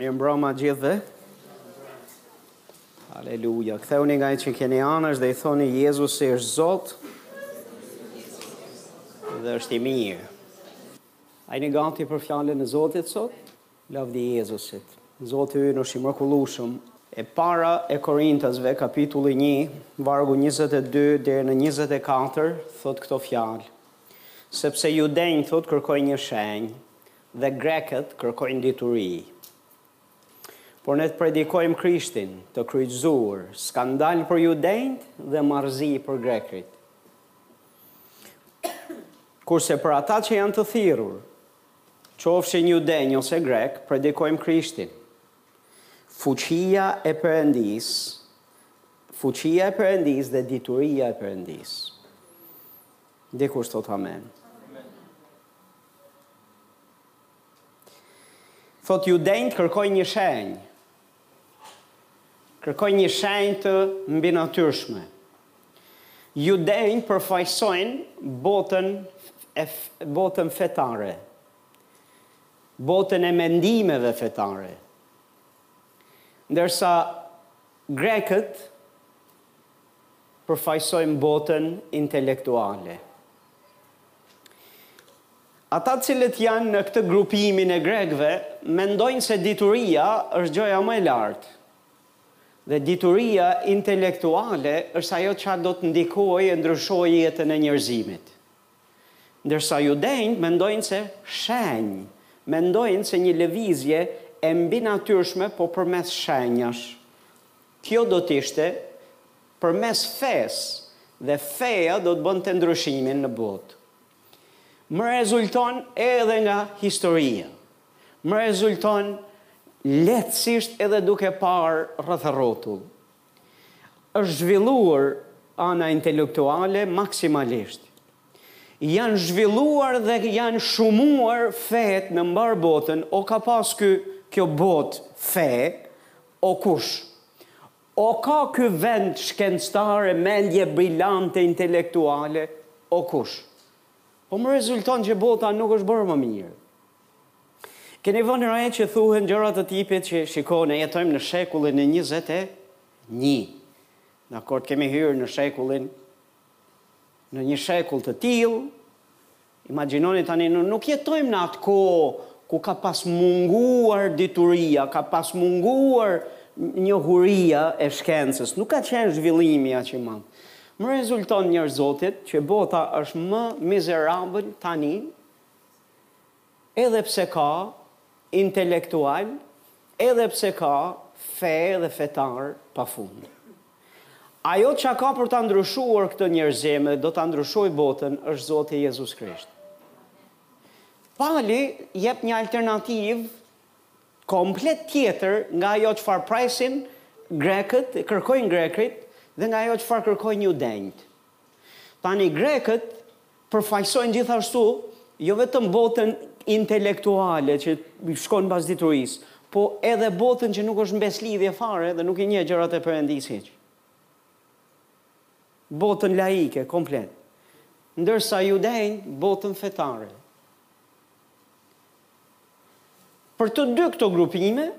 Mirë mbrama gjithve. Aleluja. Kthehuni nga ai që keni anash dhe i thoni Jezusi është Zot dhe është i mirë. A jeni gati për fjalën e Zotit sot? Lavdi Jezusit. Zoti ynë është i mrekullueshëm. E para e Korintasve, kapitulli 1, vargu 22 deri në 24, thotë këto fjallë. Sepse judenjtë, thotë, kërkojnë një shenjë dhe grekët kërkojnë dituri. Por ne të predikojmë Krishtin të kryqëzuar, skandal për judenjtë dhe marrëzi për grekërit. Kurse për ata që janë të thirrur, qofshin judenj ose grekë, predikojmë Krishtin. Fuqia e Perëndisë, fuqia e Perëndisë dhe dituria e Perëndisë. Dikush thotë amen. Thotë judenjtë kërkojnë një shenjë. Kërkojnë një shenjë të mbinatyrshme. Judenjtë përfaqësojnë botën e botën fetare. Botën e mendimeve fetare. Ndërsa grekët përfaqësojnë botën intelektuale. Ata të cilët janë në këtë grupimin e grekëve mendojnë se dituria është gjëja më e lartë. Dhe dituria intelektuale është ajo çka do të ndikojë e ndryshojë jetën e njerëzimit. Ndërsa judenjtë mendojnë se shenjë, mendojnë se një lëvizje e mbinatyrshme po përmes shenjash Kjo do të ishte përmes fesë dhe feja do të bënte ndryshimin në botë. Më rezulton edhe nga historia. Më rezulton lehtësisht edhe duke parë rrethërrotull. Është zhvilluar ana intelektuale maksimalisht. Janë zhvilluar dhe janë shumuar fetë në mbarë botën, o ka pas ky, kjo botë fe, O kush? O ka ky vend shkencëtarë e mendje brilante intelektuale? O kush? Po më rezulton që bota nuk është bërë më mirë. Keni vënë re që thuhen gjëra të tipit që shiko ne jetojmë në shekullin e 21. Dakord, kemi hyrë në shekullin në një shekull të tillë Imagjinoni tani ne nuk jetojmë në atë kohë ku ka pas munguar dituria, ka pas munguar njohuria e shkencës, nuk ka qenë zhvillimi aq i madh. Më rezulton njeri i Zotit që bota është më mizerabël tani edhe pse ka intelektualë, edhe pse ka fe dhe fetarë pa fund. Ajo që ka për ta ndryshuar këtë njerëzim dhe do ta ndryshojë botën është Zoti Jezus Krisht. Pali jep një alternativë komplet tjetër nga ajo çfarë presin grekët, kërkojnë grekët dhe nga ajo çfarë kërkojnë judenjtë. Tani grekët Përfaqësojnë gjithashtu jo vetëm botën intelektuale që shkon mbas diturisë, po edhe botën që nuk është në besëlidhje fare dhe nuk i njeh gjërat e Perëndisë hiç. Botën laike komplet. Ndërsa judenjtë botën fetare. Për të dy këto grupime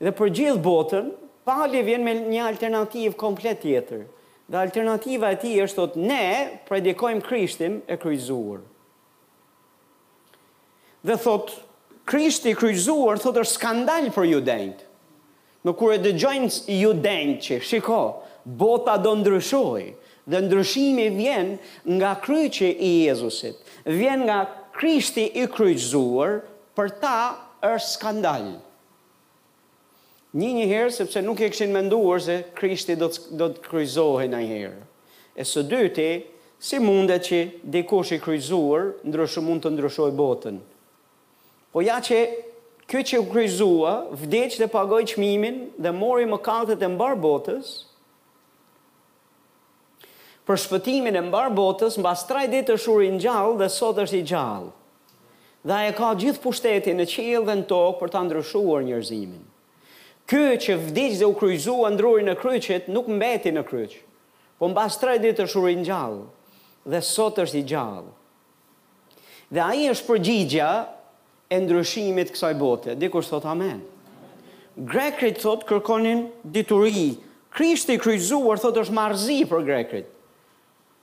dhe për gjithë botën, Pali vjen me një alternativë komplet tjetër. Dhe alternativa e tij është thotë ne predikojmë Krishtin e kryqëzuar. Dhe thotë Krishti i kryqëzuar thotë është skandal për judenjtë. Dhe kur e dëgjojnë judenjtë që shiko, bota do ndryshojë, dhe ndryshimi vjen nga kryqi i Jezusit, vjen nga Krishti i kryqëzuar, për ta është skandal. Një, njëherë sepse nuk e kishin menduar se Krishti do të do të kryqëzohej nanjëherë. E së dyti, si mundet që dikush i kryqëzuar ndrysh mund të ndryshojë botën. Po ja që ky që u kryqëzua, vdiq dhe pagoi çmimin dhe mori mëkatet e mbarë botës, për shpëtimin e mbarë botës, mbas tre ditësh u ringjall dhe sot është i gjallë. Dhe ai e ka gjithë pushtetin në qiell dhe në tokë për ta ndryshuar njerëzimin. Ky që vdiq dhe u kryqëzua në drurin e kryqit nuk mbeti në kryq, po mbas tre ditësh u ringjall dhe sot është i gjallë. Dhe Ai është përgjigja e ndryshimit të kësaj bote. Dikush thotë amen. Grekërit thotë kërkonin dituri. Krishti i kryqëzuar thotë është marrëzi për grekërit.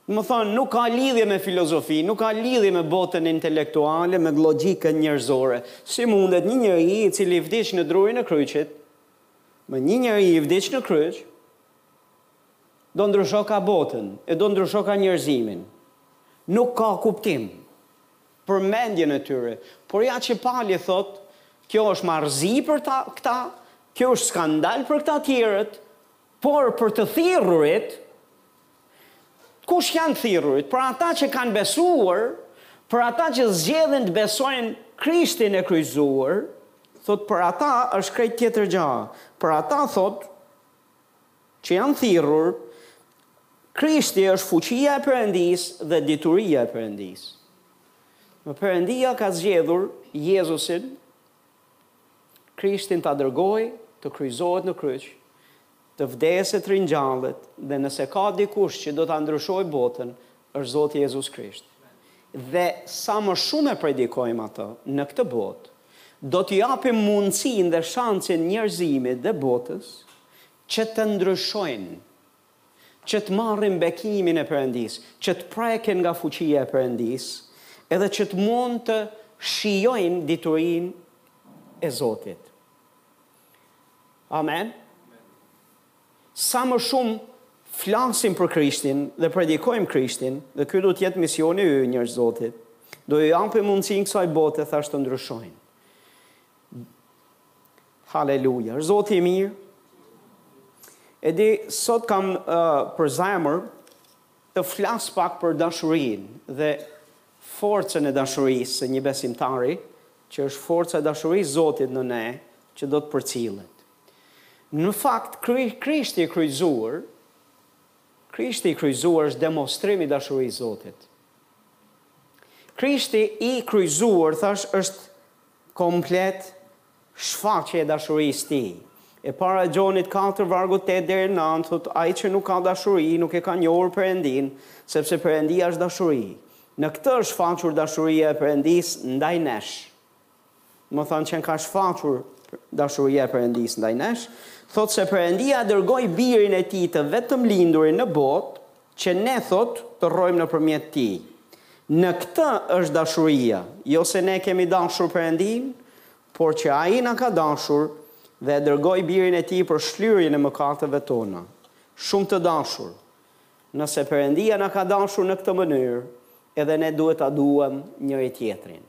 Domethënë, nuk ka lidhje me filozofi, nuk ka lidhje me botën intelektuale, me logjikën njerëzore. Si mundet një njeri i cili vdiq në drurin e kryqit, më një njeri i vdiq në kryq, Do ndryshoka botën e do ndryshoka njerëzimin. Nuk ka kuptim për mendjen e tyre, por ja që Pali thotë, kjo është marrëzi për ta, këta, kjo është skandal për këta tjerët, por për të thirrurit, kush janë të thirrurit? Për ata që kanë besuar, për ata që zgjedhin të besojnë Krishtin e kryqëzuar, thotë për ata është krejt tjetër gjë. Për ata thotë, Që janë thirrur, Krishti është fuqia e Perëndisë dhe dituria e Perëndisë. Domethënë Perëndia ka zgjedhur Jezusin, Krishtin ta dërgojë të kryqëzohet në kryq, të vdesë e të ringjallet dhe nëse ka dikush që do ta ndryshojë botën, është Zoti Jezus Krisht. Dhe sa më shumë e predikojmë atë në këtë botë, do t'i japim mundësinë dhe shansin njerëzimit dhe botës që të ndryshojnë, që të marrin bekimin e Perëndisë, që të preken nga fuqia e Perëndisë, edhe që të mund të shijojnë diturinë e Zotit. Amen. Sa më shumë flasim për Krishtin dhe predikojmë Krishtin, dhe ky duhet të jetë misioni ynë, njerëz të Zotit, do i japim mundësinë kësaj bote thashë të ndryshojnë. Haleluja. Është Zoti i mirë. E di, sot kam uh, për zemër të flas pak për dashurinë dhe forcën e dashurisë së një besimtari, që është forca e dashurisë së Zotit në ne, që do të përcillet. Në fakt, Krishti i kryqëzuar, Krishti i kryqëzuar është demonstrim i dashurisë së Zotit. Krishti i kryqëzuar, thashë, është komplet shfaqje e dashurisë së Tij. E para e Gjonit 4 vargu 8 deri në 9 thotë ai që nuk ka dashuri nuk e ka njohur Perëndinë, sepse Perëndia është dashuri. Në këtë është shfaqur dashuria e Perëndisë ndaj nesh. Domethënë qenka shfaqur dashuria e Perëndisë ndaj nesh, thotë se Perëndia dërgoi Birin e Tij të Vetëmlindurin në botë që ne thotë të rrojmë nëpërmjet Tij. Në këtë është dashuria, jo se ne kemi dashur Perëndinë, por që Ai na ka dashur dhe e dërgoi Birin e Tij për shlyerjen e mëkateve tona. Shumë të dashur, nëse Perëndia na ka dashur në këtë mënyrë, edhe ne duhet ta duam njëri-tjetrin.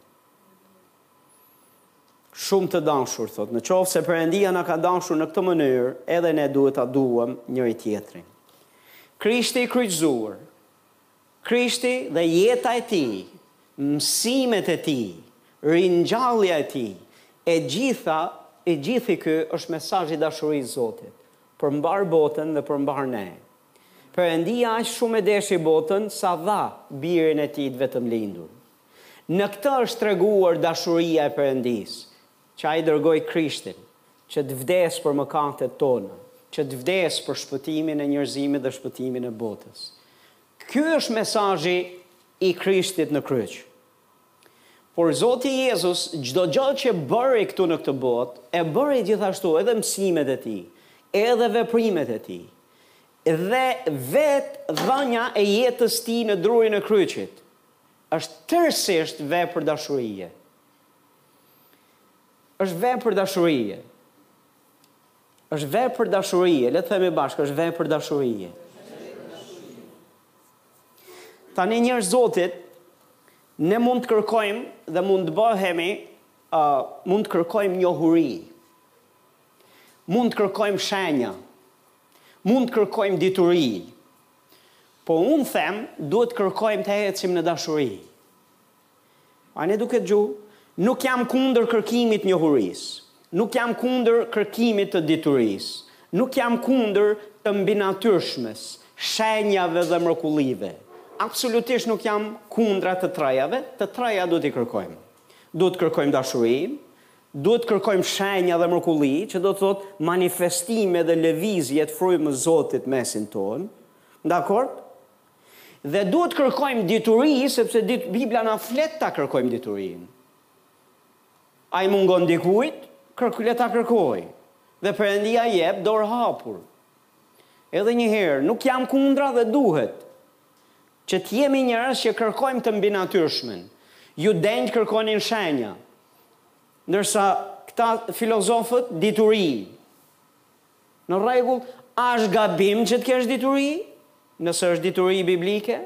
Shumë të dashur, thot, në qofë se Perëndia na ka dashur në këtë mënyrë, edhe ne duhet ta duam njëri-tjetrin. Krishti i kryqëzuar, Krishti dhe jeta e tij, mësimet e tij, ringjallja e tij, e gjitha, i gjithi ky është mesazhi i dashurisë Zotit, për mbarë botën dhe për mbarë ne. Perëndia aq shumë e deshi botën sa dha birin e tij të vetëmlindur. Në këtë është treguar dashuria e Perëndisë, që Ai dërgoi Krishtin, që të vdesë për mëkatet tona, që të vdesë për shpëtimin e njerëzimit dhe shpëtimin e botës. Ky është mesazhi i Krishtit në kryq. Por Zoti Jezus, çdo gjë që bëri këtu në këtë botë, e bëri gjithashtu edhe mësimet e Tij, edhe veprimet e Tij, dhe vetë dhënia e jetës Tij në drurin e kryqit, Është tërësisht vepër dashurie. Është vepër dashurie. Është vepër dashurie, le të themi bashkë, është vepër dashurie. Tani njerëz të Zotit, ne mund të kërkojmë dhe mund të bëhemi, uh, mund të kërkojmë njohuri. Mund të kërkojmë shenja. Mund të kërkojmë dituri. Po unë them, duhet të kërkojmë të ecim në dashuri. A jeni duke dëgjuar? Nuk jam kundër kërkimit të njohurisë. Nuk jam kundër kërkimit të diturisë. Nuk jam kundër të mbinatyrshmes, shenjave dhe mrekullive. Absolutisht nuk jam kundra të trejave, të treja duhet t'i kërkojmë. Duhet të kërkojmë dashurinë, Duhet të kërkojmë shenja dhe mrekulli, që do të thotë manifestime dhe lëvizje të frymës së Zotit në mesin tonë. Dakord? Dhe duhet të kërkojmë dituri, sepse Bibla na flet ta kërkojmë diturinë. A i mungon dikujt? Kërk, le ta kërkojë. Dhe Perëndia jep dorëhapur. Edhe një herë, nuk jam kundra dhe duhet që të jemi njerëz që kërkojmë të mbinatyrshmen. Judenjtë kërkonin shenja, Ndërsa këta filozofët dituri. Në rregull, a është gabim që të kesh dituri? Nëse është dituri biblike?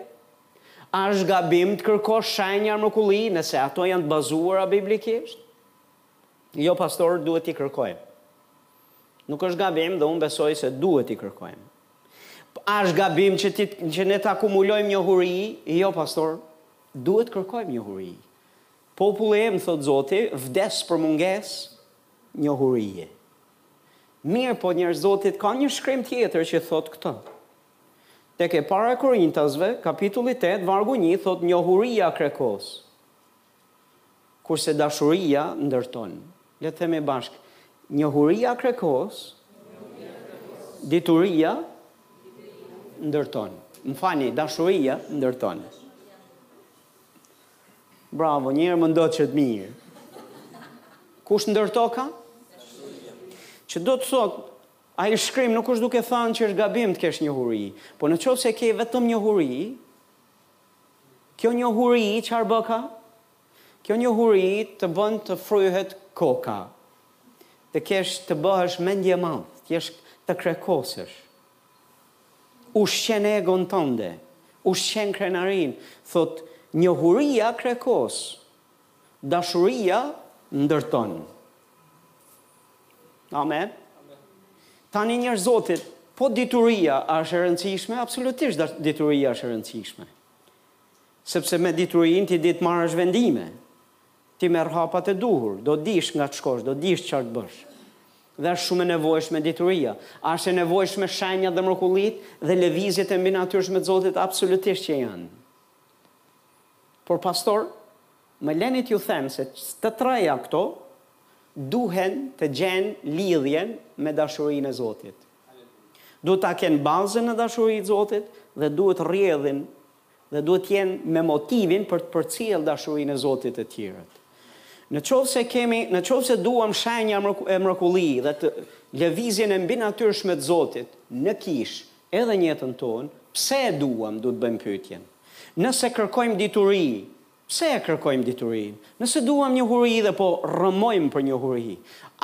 A është gabim të kërkosh shenja mrekulli nëse ato janë të bazuara biblikisht? Jo pastor, duhet t'i kërkojmë. Nuk është gabim dhe unë besoj se duhet t'i kërkojmë. A është gabim që, ti, që ne të akumulojmë njohuri? Jo pastor, duhet kërkojmë njohuri. Populli im, thotë Zoti, vdes për mungesë njohurie. Mirëpo, njerëz të Zotit, ka një shkrim tjetër që thotë këtë. Tek e Para e Korintasve, kapitulli tetë, vargu një, thotë njohuria krekos, kurse dashuria ndërton. Le të themi bashkë, njohuria krekos, dituria ndërton. Më falni, dashuria ndërton. Bravo, një herë mendohet mirë. Kush ndërtoka? Që do të thotë, ai shkrim nuk është duke thënë që është gabim të kesh njohuri, po në qoftë se ke vetëm njohuri, kjo njohuri çfarë bëka, kjo njohuri të bën të fryhet koka, të kesh të bëhesh mendjemadh, të kesh të krekosesh, Ushqen egon tënde, ushqen krenarinë, thotë njohuria krekos, dashuria ndërton. Amen. Tani njerëz të Zotit, po dituria a është e rëndësishme, absolutisht dituria është e rëndësishme. Sepse me diturinë ti di të marrësh vendime. Ti merr hapat e duhur, do dish nga të shkosh, do dish çfarë të bësh. Dhe është shumë e nevojshme dituria. A është e nevojshme shenjat dhe mrekullitë dhe lëvizjet e mbinatyrshme të Zotit? Absolutisht që janë. Por pastor, më leni t'ju them se të treja këto duhen të gjenë lidhjen me dashurinë e Zotit. Duhet ta kenë bazën në dashuri të Zotit dhe duhet të rrjedhin Dhe duhet të jenë me motivin për të përcjellë dashurinë e Zotit te tjerët. Në qoftë se kemi, në qoftë se duam shenja e mrekulli dhe të lëvizjen e mbinatyrshme të Zotit në kishë edhe në jetën tonë, pse e duam, duhet të bëjmë pyetjen. Nëse kërkojmë dituri, Pse e kërkojmë diturinë? Nëse duam njohuri dhe po rrëmojmë për njohuri,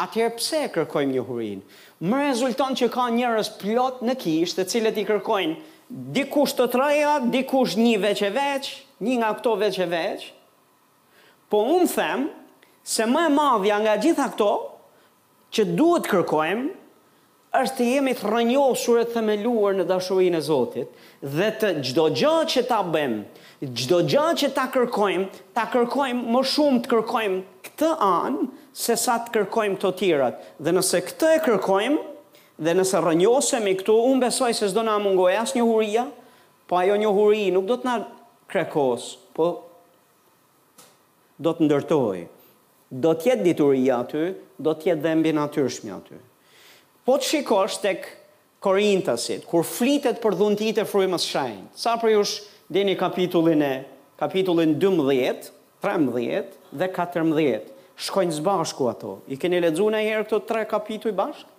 atëherë pse e kërkojmë njohurinë? Më rezulton që ka njerëz plot në kishë të cilët i kërkojnë dikush të treja, dikush një veç e veç, një nga këto veç e veç, po unë them se më e madhja nga gjitha këto që duhet të kërkojmë është të jemi të rrënjosur e themeluar në dashurinë e Zotit dhe të çdo gjë që ta bëjmë, çdo gjë që ta kërkojmë, ta kërkojmë më shumë të kërkojmë këtë anë se sa të kërkojmë këto të tjerat. Dhe nëse këtë e kërkojmë dhe nëse rrënjosemi këtu, unë besoj se s'do na mungojë as njohuria, po ajo njohuri nuk do të na krekos, po do të ndërtojë. Do të jetë dituria aty, do të jetë dhe e mbinatyrshmja aty. Po të shikosh tek Korintasit, kur flitet për dhuntitë e frymës shenjtë, sa prej jush dini kapitullin e kapitullin dymbëdhjetë, trembëdhjetë dhe katërmbëdhjetë, shkojnë së bashku ato. I keni lexuar ndonjëherë këto tre kapituj bashkë?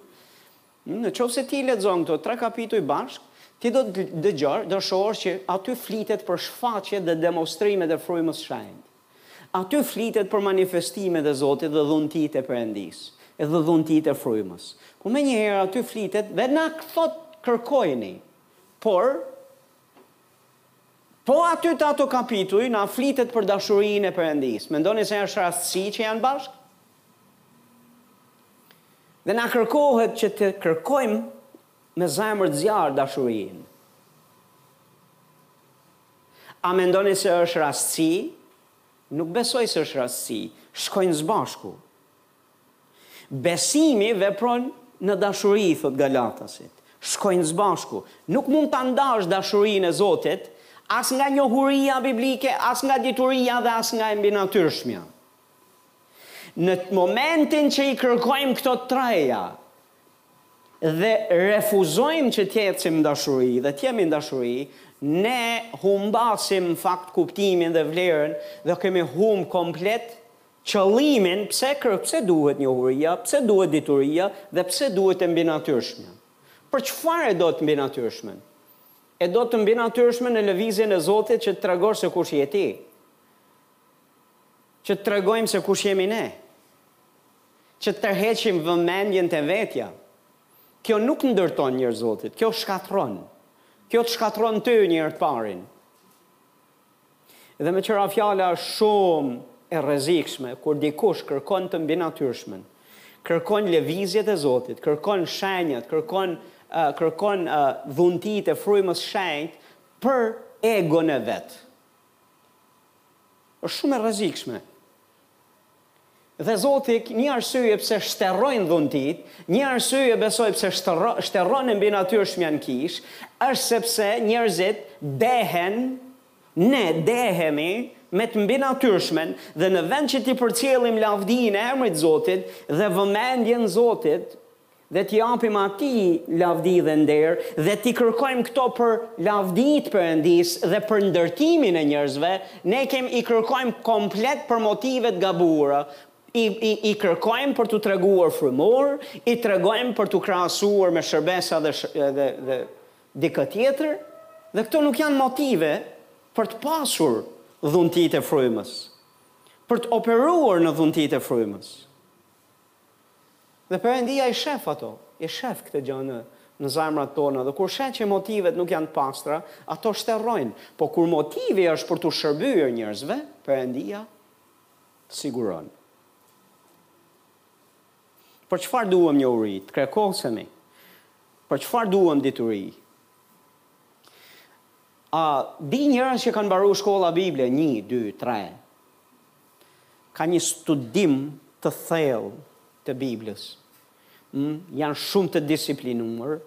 Në qoftë se ti i lexon këto tre kapituj bashkë, ti do të dëgjosh, do shohësh që aty flitet për shfaqjet dhe demonstrimet e Frymës së Shenjtë. Aty flitet për manifestimet e Zotit dhe dhuntitë e Perëndisë, edhe dhuntitë e Frymës. Po menjëherë aty flitet dhe na thotë kërkojini, por po aty te ato kapituj na flitet për dashurinë e Perëndisë. Mendoni se është rastësi që janë bashkë? Dhe na kërkohet që të kërkojmë me zemër të zjarrtë dashurinë. A mendoni se është rastësi? Nuk besoj se është rastësi. Shkojnë së bashku. Besimi vepron në dashuri, thotë Galatasit. Shkojnë së bashku. Nuk mund ta ndash dashurinë e Zotit as nga njohuria biblike, as nga dituria dhe as nga e mbinatyrshmja. Në momentin që i kërkojmë këto të treja dhe refuzojmë që të ecim në dashuri dhe të jemi dashuri, ne humbasim në fakt kuptimin dhe vlerën dhe kemi humb komplet qëllimin pse pse duhet njohuria, pse duhet dituria dhe pse duhet e mbinatyrshmja. Për çfarë e do të mbinatyrshmen? E do të mbinatyrshmen në lëvizjen e Zotit që të tregosh se kush je ti. Që të tregojmë se kush jemi ne. Që të tërheqim vëmendjen te vetja. Kjo nuk ndërton, njeri i Zotit, kjo shkatërron. Kjo të shkatërron ty njeri të parin. Dhe meqë ra fjala është shumë e rrezikshme kur dikush kërkon të mbinatyrshmen, kërkon lëvizjet e Zotit, kërkon shenjat, kërkon uh, kërkon uh, dhuntitë e frymës shenjtë për egon e vet. Është shumë e rrezikshme. Dhe Zoti një arsye pse shterrojnë dhuntitë, një arsye besoj pse shterron e mbinatyrshmja në kishë, është sepse njerëzit dehen, ne dehemi me të mbinatyrshmen dhe në vend që t'i përcjellim lavdinë e emrit të Zotit dhe vëmendjen Zotit, dhe t'i japim Atij lavdi dhe nder dhe t'i kërkojmë këto për lavdi të Perëndisë dhe për ndërtimin e njerëzve, ne kem i kërkojmë komplet për motive të gabuara, i i i kërkojmë për t'u treguar frymorë, i tregojmë për t'u krahasuar me shërbesa dhe dhe dhe dikë tjetër, dhe këto nuk janë motive për të pasur dhuntitë e frymës, për të operuar në dhuntitë e frymës. Dhe Perëndia i shef ato, i shef këtë gjë në në zemrat tona dhe kur sheh që motivet nuk janë të pastra, ato shterrojnë. Po kur motivi është për t'u shërbyer njerëzve, Perëndia siguron. Për çfarë duam njohuri? Të krekosemi. Për çfarë duam dituri? A di njerëz që kanë mbaruar shkolla bible, një, dy, tre, Ka një studim të thellë të Biblës. Ëh, janë shumë të disiplinuar,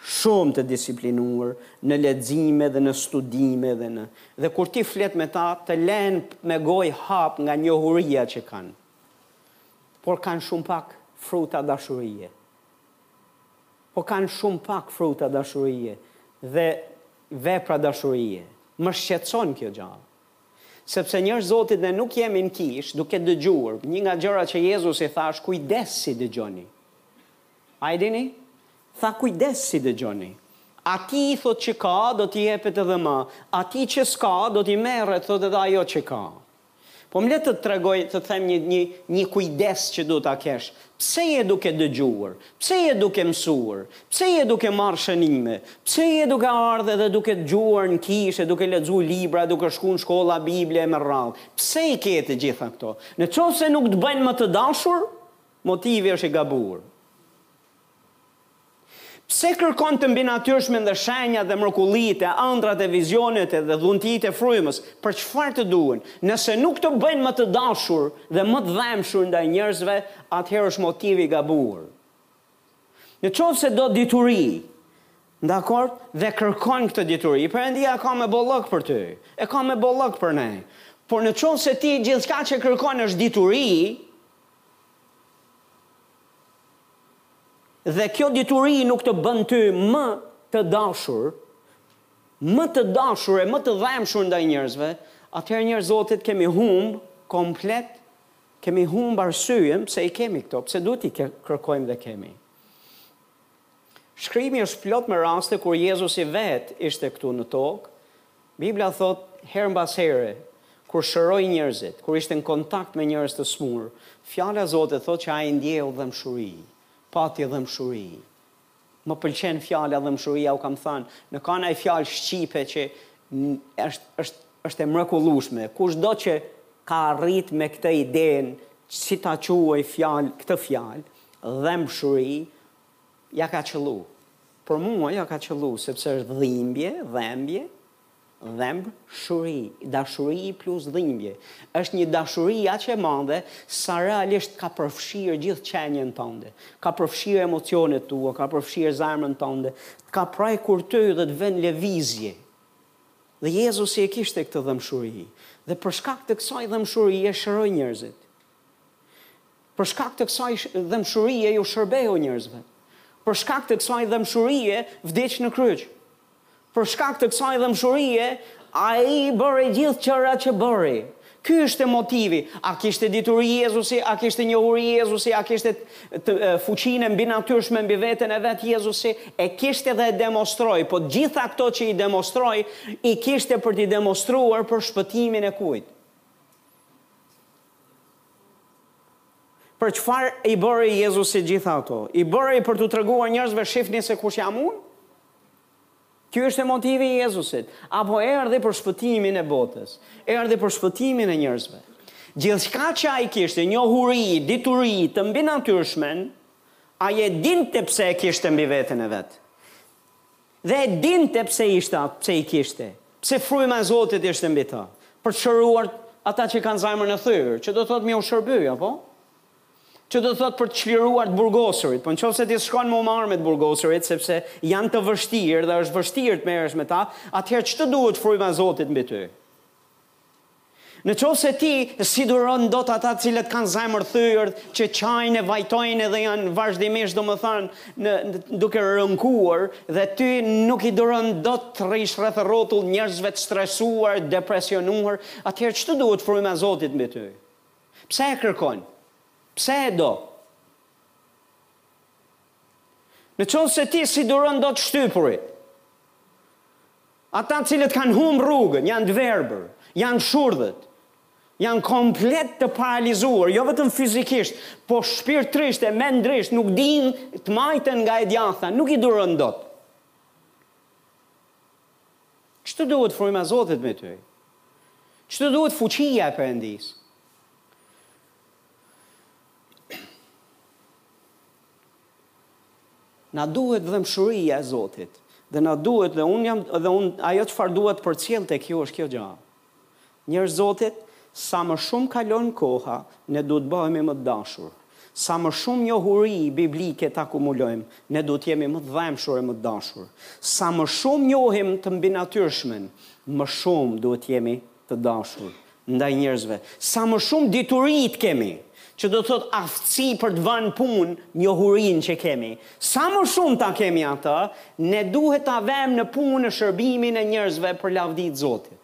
shumë të disiplinuar në lexime dhe në studime dhe në dhe kur ti flet me ta, të lenë me gojë hapt nga njohuria që kanë. Por kanë shumë pak fruta dashurie. Po kanë shumë pak fruta dashurie dhe vepra dashurie. Më shqetëson kjo gjë. Sepse njerëz të Zotit ne nuk jemi në kishë, duke dëgjuar, një nga gjërat që Jezusi tha është kujdes si dëgjoni. A e dini? Tha kujdes si dëgjoni. Atij thotë që ka, do t'i jepet edhe më, atij që s'ka, do t'i merret thotë edhe ajo që ka. Po më ler të të tregoj, të të them një një një kujdes që duhet ta kesh. Pse je duke dëgjuar? Pse je duke mësuar? Pse je duke marrë shënime? Pse je duke ardhë dhe duke dëgjuar në kishë, duke lexu libra, duke shku në shkolla Bible e me radhë? Pse i ke të gjitha këto? Në qoftë se nuk të bëjnë më të dashur, motivi është i gabuar. Pse kërkon të mbinatyrshmen dhe shenjat dhe mrekullitë e ëndrrat e vizionet e dhe dhuntitë e frymës, për çfarë të duhen, nëse nuk të bëjnë më të dashur dhe më të dhembshur ndaj njerëzve, atëherë është motivi i gabuar. Në qoftë se do dituri, dakord, dhe kërkon këtë dituri, Perëndia e ka me bollëk për ty, e ka me bollëk për ne. Por në qoftë se ti gjithçka që kërkon është dituri, Dhe kjo dituri nuk të bën ty më të dashur, më të dashur e më të dhembshur ndaj njerëzve, atëherë njerëz të Zotit kemi humb komplet, kemi humb arsyen pse i kemi këto, pse duhet t'i kërkojmë dhe kemi. Shkrimi është plot me raste kur Jezusi vetë ishte këtu në tokë. Bibla thotë, herë mbas here, kur shëroi njerëzit, kur ishte në kontakt me njerëz të smur, Fjala e Zotit thotë që ai ndjeu dhëmshuri, pati dhëmshuri. Më pëlqen fjala dhëmshuri, jua kam thënë, në ka naj fjalë shqipe që është është është e mrekullueshme. Kushdo që ka arrit me këtë idenë si ta quaj fjalë këtë fjalë, dhembshuri, Ia ka qëllu. Për mua ia ka qëllu sepse është dhimbje, dhembje, dhemb, shuri, dashuri plus dhimbje. Është një dashuri aq e madhe sa realisht ka përfshirë gjithë qenien tënde. Ka përfshirë emocionet tua, ka përfshirë zemrën tënde, të ka prekur ty dhe të vë në lëvizje. Dhe Jezusi e kishte këtë dhëmshuri. Dhe për shkak të kësaj dhëmshurie shëroi njerëzit. Për shkak të kësaj dhembshurie u shërbeu njerëzve. Për shkak të kësaj dhembshurie vdiq në kryq. Për shkak të kësaj dhembshurie ai i bëri gjithë gjërat që bëri. Ky ishte motivi. A kishte dituri Jezusi, a kishte njohuri Jezusi, a kishte fuqinë e mbinatyrshme mbi veten e vet Jezusi? E kishte dhe e demonstroi, po gjitha këto që i demonstroi i kishte për t'i demonstruar për shpëtimin e kujt? Për çfarë i bëri Jezusi gjitha ato? I bëri për t'u treguar njerëzve shifni se kush jam unë? Ky ishte motivi i Jezusit, apo erdhi për shpëtimin e botës, erdhi për shpëtimin e njerëzve. Gjithçka që ai kishte, njohuri, dituri, të mbinatyrshmen, ai e dinte pse e kishte mbi veten e vet. Dhe e dinte pse ishte, pse i kishte. Pse fryma e Zotit ishte mbi të. Për të shëruar ata që kanë zemrën e thyer, që do të thotë me u shërby, apo? Që do të thotë për të çliruar të burgosurit. Po në qoftë se ti s'shkon me u marrë me të burgosurit, sepse janë të vështirë dhe është vështirë të merresh me ta, atëherë ç'të duhet fryma e Zotit mbi ty? Në qoftë se ti s'i duron dot ata të cilët kanë zemër thyrë, që qajnë e vajtojnë edhe janë vazhdimisht domethënë në duke rënkuar dhe ty nuk i duron dot të rrish rreth rrotull njerëzve të stresuar, depresionuar, atëherë ç'të duhet fryma e Zotit mbi ty? Pse e kërkon? Pse e do? Në qoftë se ti s'i duron dot të shtypurit. Ata cilët kanë humbë rrugën, janë të verbër, janë shurdhët, janë komplet të paralizuar, jo vetëm fizikisht, po shpirtërisht e mendërisht, nuk din të majten nga e djathta, nuk i duron dot. Ç'të duhet fryma e Zotit me ty? Ç'të duhet fuqia e Perëndisë? Na duhet dhembshuria e Zotit dhe na duhet dhe unë jam dhe unë ajo çfarë dua të përcjell tek ju është kjo gjë. Njerëz Zotit, sa më shumë kalon koha, ne duhet të bëhemi më të dashur. Sa më shumë njohuri biblike të akumulojmë, ne duhet të jemi më të dhembshur e më të dashur. Sa më shumë njohim të mbinatyrshmen, më shumë duhet të jemi të dashur ndaj njerëzve, sa më shumë dituri të kemi, që do të thotë aftësi për të vënë në punë njohurinë që kemi, sa më shumë ta kemi atë, ne duhet ta vëmë në punë në shërbimin e njerëzve për lavdi të Zotit.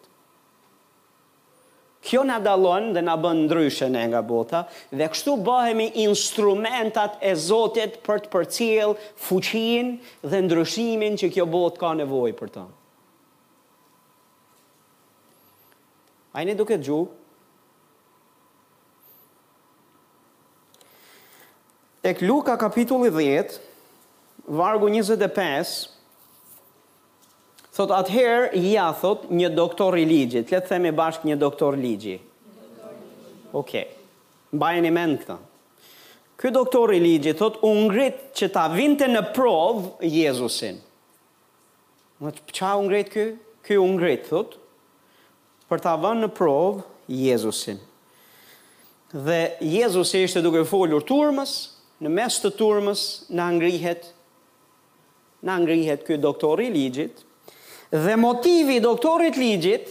Kjo na dallon dhe na bën ndryshe ne nga bota dhe kështu bëhemi instrumentat e Zotit për të përcjellë fuqinë dhe ndryshimin që kjo botë ka nevojë për të. Janë duke dëgju. Tek Luka kapitulli 10, vargu 25, thot atëherë ja thot një doktor i ligjit, le të themi bashkë një doktor ligji. Okej. Okay. Mbajeni mend këtë. Ky doktor i ligjit thot u ngrit që ta vinte në provë Jezusin. Me ça u ngrit ky? Ky u ngrit, thotë, për ta vënë në provë Jezusin. Dhe Jezusi ishte duke folur turmës, në mes të turmës na ngrihet na ngrihet ky doktor i ligjit dhe motivi i doktorit ligjit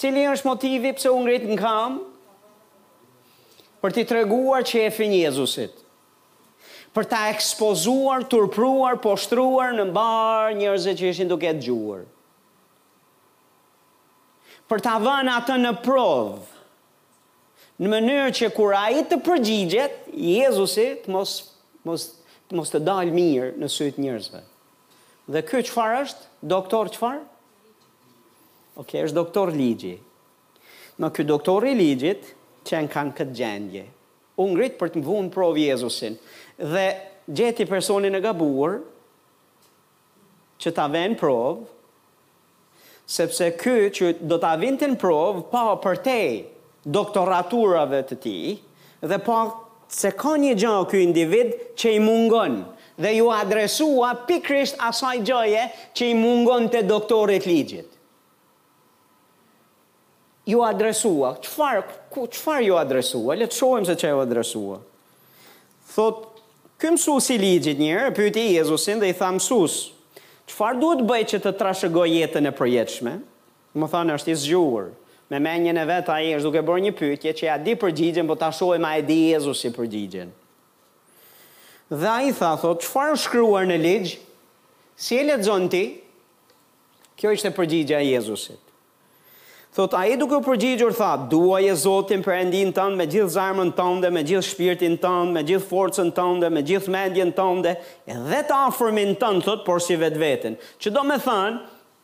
cili është motivi pse u ngrit në këmb për t'i treguar qefin Jezusit. për ta ekspozuar, turpruar, poshtruar në mes njerëzve që ishin duke e dëgjuar. Për ta vënë atë në provë, në mënyrë që kur ai të përgjigjet, Jezusi të mos mos të mos të dalë mirë në sytë njerëzve. Dhe ky çfarë është? Doktor çfarë? Ok, është doktor ligji. Më ky doktor i ligjit qenka në këtë gjendje. U ngrit për të vu në provë Jezusin dhe gjeti personin e gabuar që ta ve në provë, sepse ky që do ta vinte në provë pa përtej doktoraturave të tij dhe pa se ka një gjë ky individ që i mungon dhe iu adresua pikërisht asaj gjëje që i mungonte doktorit ligjit. Iu adresua. Çfarë, ku, çfarë iu adresua? Le të shohim se çë iu adresua. Thot, ky mësues i ligjit një herë e pyeti Jezusin dhe i tha mësues, çfarë duhet të bëj që të trashëgoj jetën e përjetshme? Domethënë është i zgjuar. Me mendjen e vet ai është duke bërë një pyetje që ia di përgjigjen, po ta shohim a e di Jezusi përgjigjen. Dhe ai tha, thot, çfarë është shkruar në ligj? Si e lexon ti? Kjo ishte përgjigja e Jezusit. Thotë ai duke u përgjigjur tha, Duaje Zotin Perëndinë tënd me gjithë zemrën tënde, me gjithë shpirtin tënd, me gjithë forcën tënde, me gjithë mendjen tënde, edhe të afërmin tënd, thotë, porsi vetveten. Që domethënë,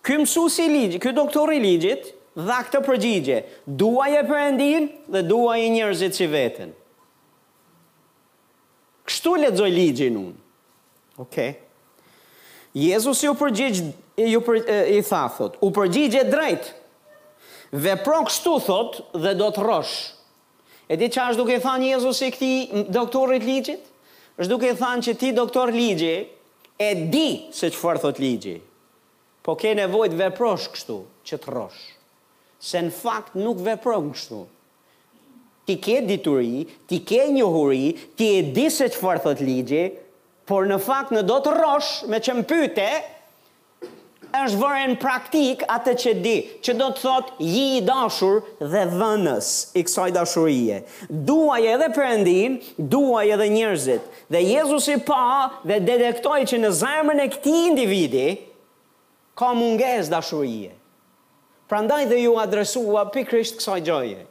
ky mësuesi i ligjit, ky doktor i ligjit, dha këtë përgjigje, Duaje Perëndinë dhe duaji njerëzit si veten. Kështu lexoj ligjin unë. Ok. Jezusi u përgjigj, u për, i tha thot, u përgjigje drejt. Vepro kështu thot dhe do të rrosh. E di çfarë është duke i thënë Jezusi këtij doktorit ligjit? Është duke i thënë që ti doktor ligji e di se çfarë thot ligji. Po ke nevojë të veprosh kështu që të rrosh. Se në fakt nuk vepron kështu. Ti ke dituri, ti ke njohuri, ti e di se çfarë thotë ligji, por në fakt në do të rrosh meqë më pyte, është vëre në praktikë atë që di, që do të thotë ji i dashur dhe dhënës i kësaj dashurie. Duaj edhe Perëndinë, duaj edhe njerëzit. Dhe Jezusi pa dhe detektoi që në zemrën e këtij individi Ka mungesë dashurie. Prandaj dhe iu adresua pikërisht kësaj gjëje.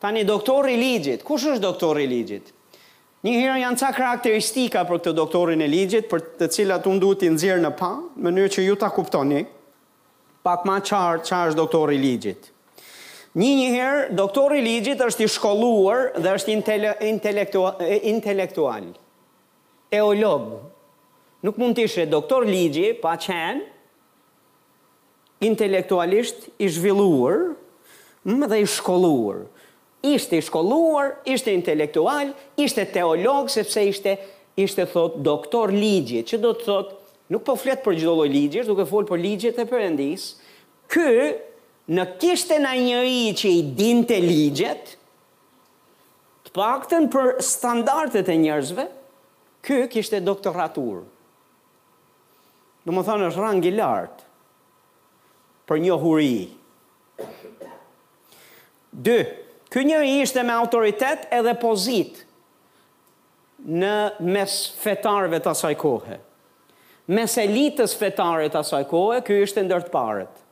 Tani doktori i ligjit, kush është doktori i ligjit? Një herë janë ca karakteristika për këtë doktorin e ligjit, për të cilat unë duhet t'i nxjerr në pah, në mënyrë që ju ta kuptoni pak ma qartë ça është doktori i ligjit. Një një herë, doktori i ligjit është i shkolluar dhe është intelektual. Teolog. Nuk mund të ishe doktor ligji pa qenë intelektualisht i zhvilluar dhe i shkolluar. Ishte i shkolluar, ishte intelektual, ishte teolog sepse ishte ishte thotë doktor ligji, që do të thotë nuk po flet për çdo lloj ligji, është duke folë për ligjet e Perëndisë. Ky në kishte naj njeri që i dinte ligjet, Të paktën për standardet e njerëzve, ky kishte doktoraturë. Domethënë është rang i lartë për njohuri. Dy, ky njeri ishte me autoritet edhe pozitë në mes fetarëve të asaj kohe. Mes elitës fetare të asaj kohe, ky ishte ndër të parët.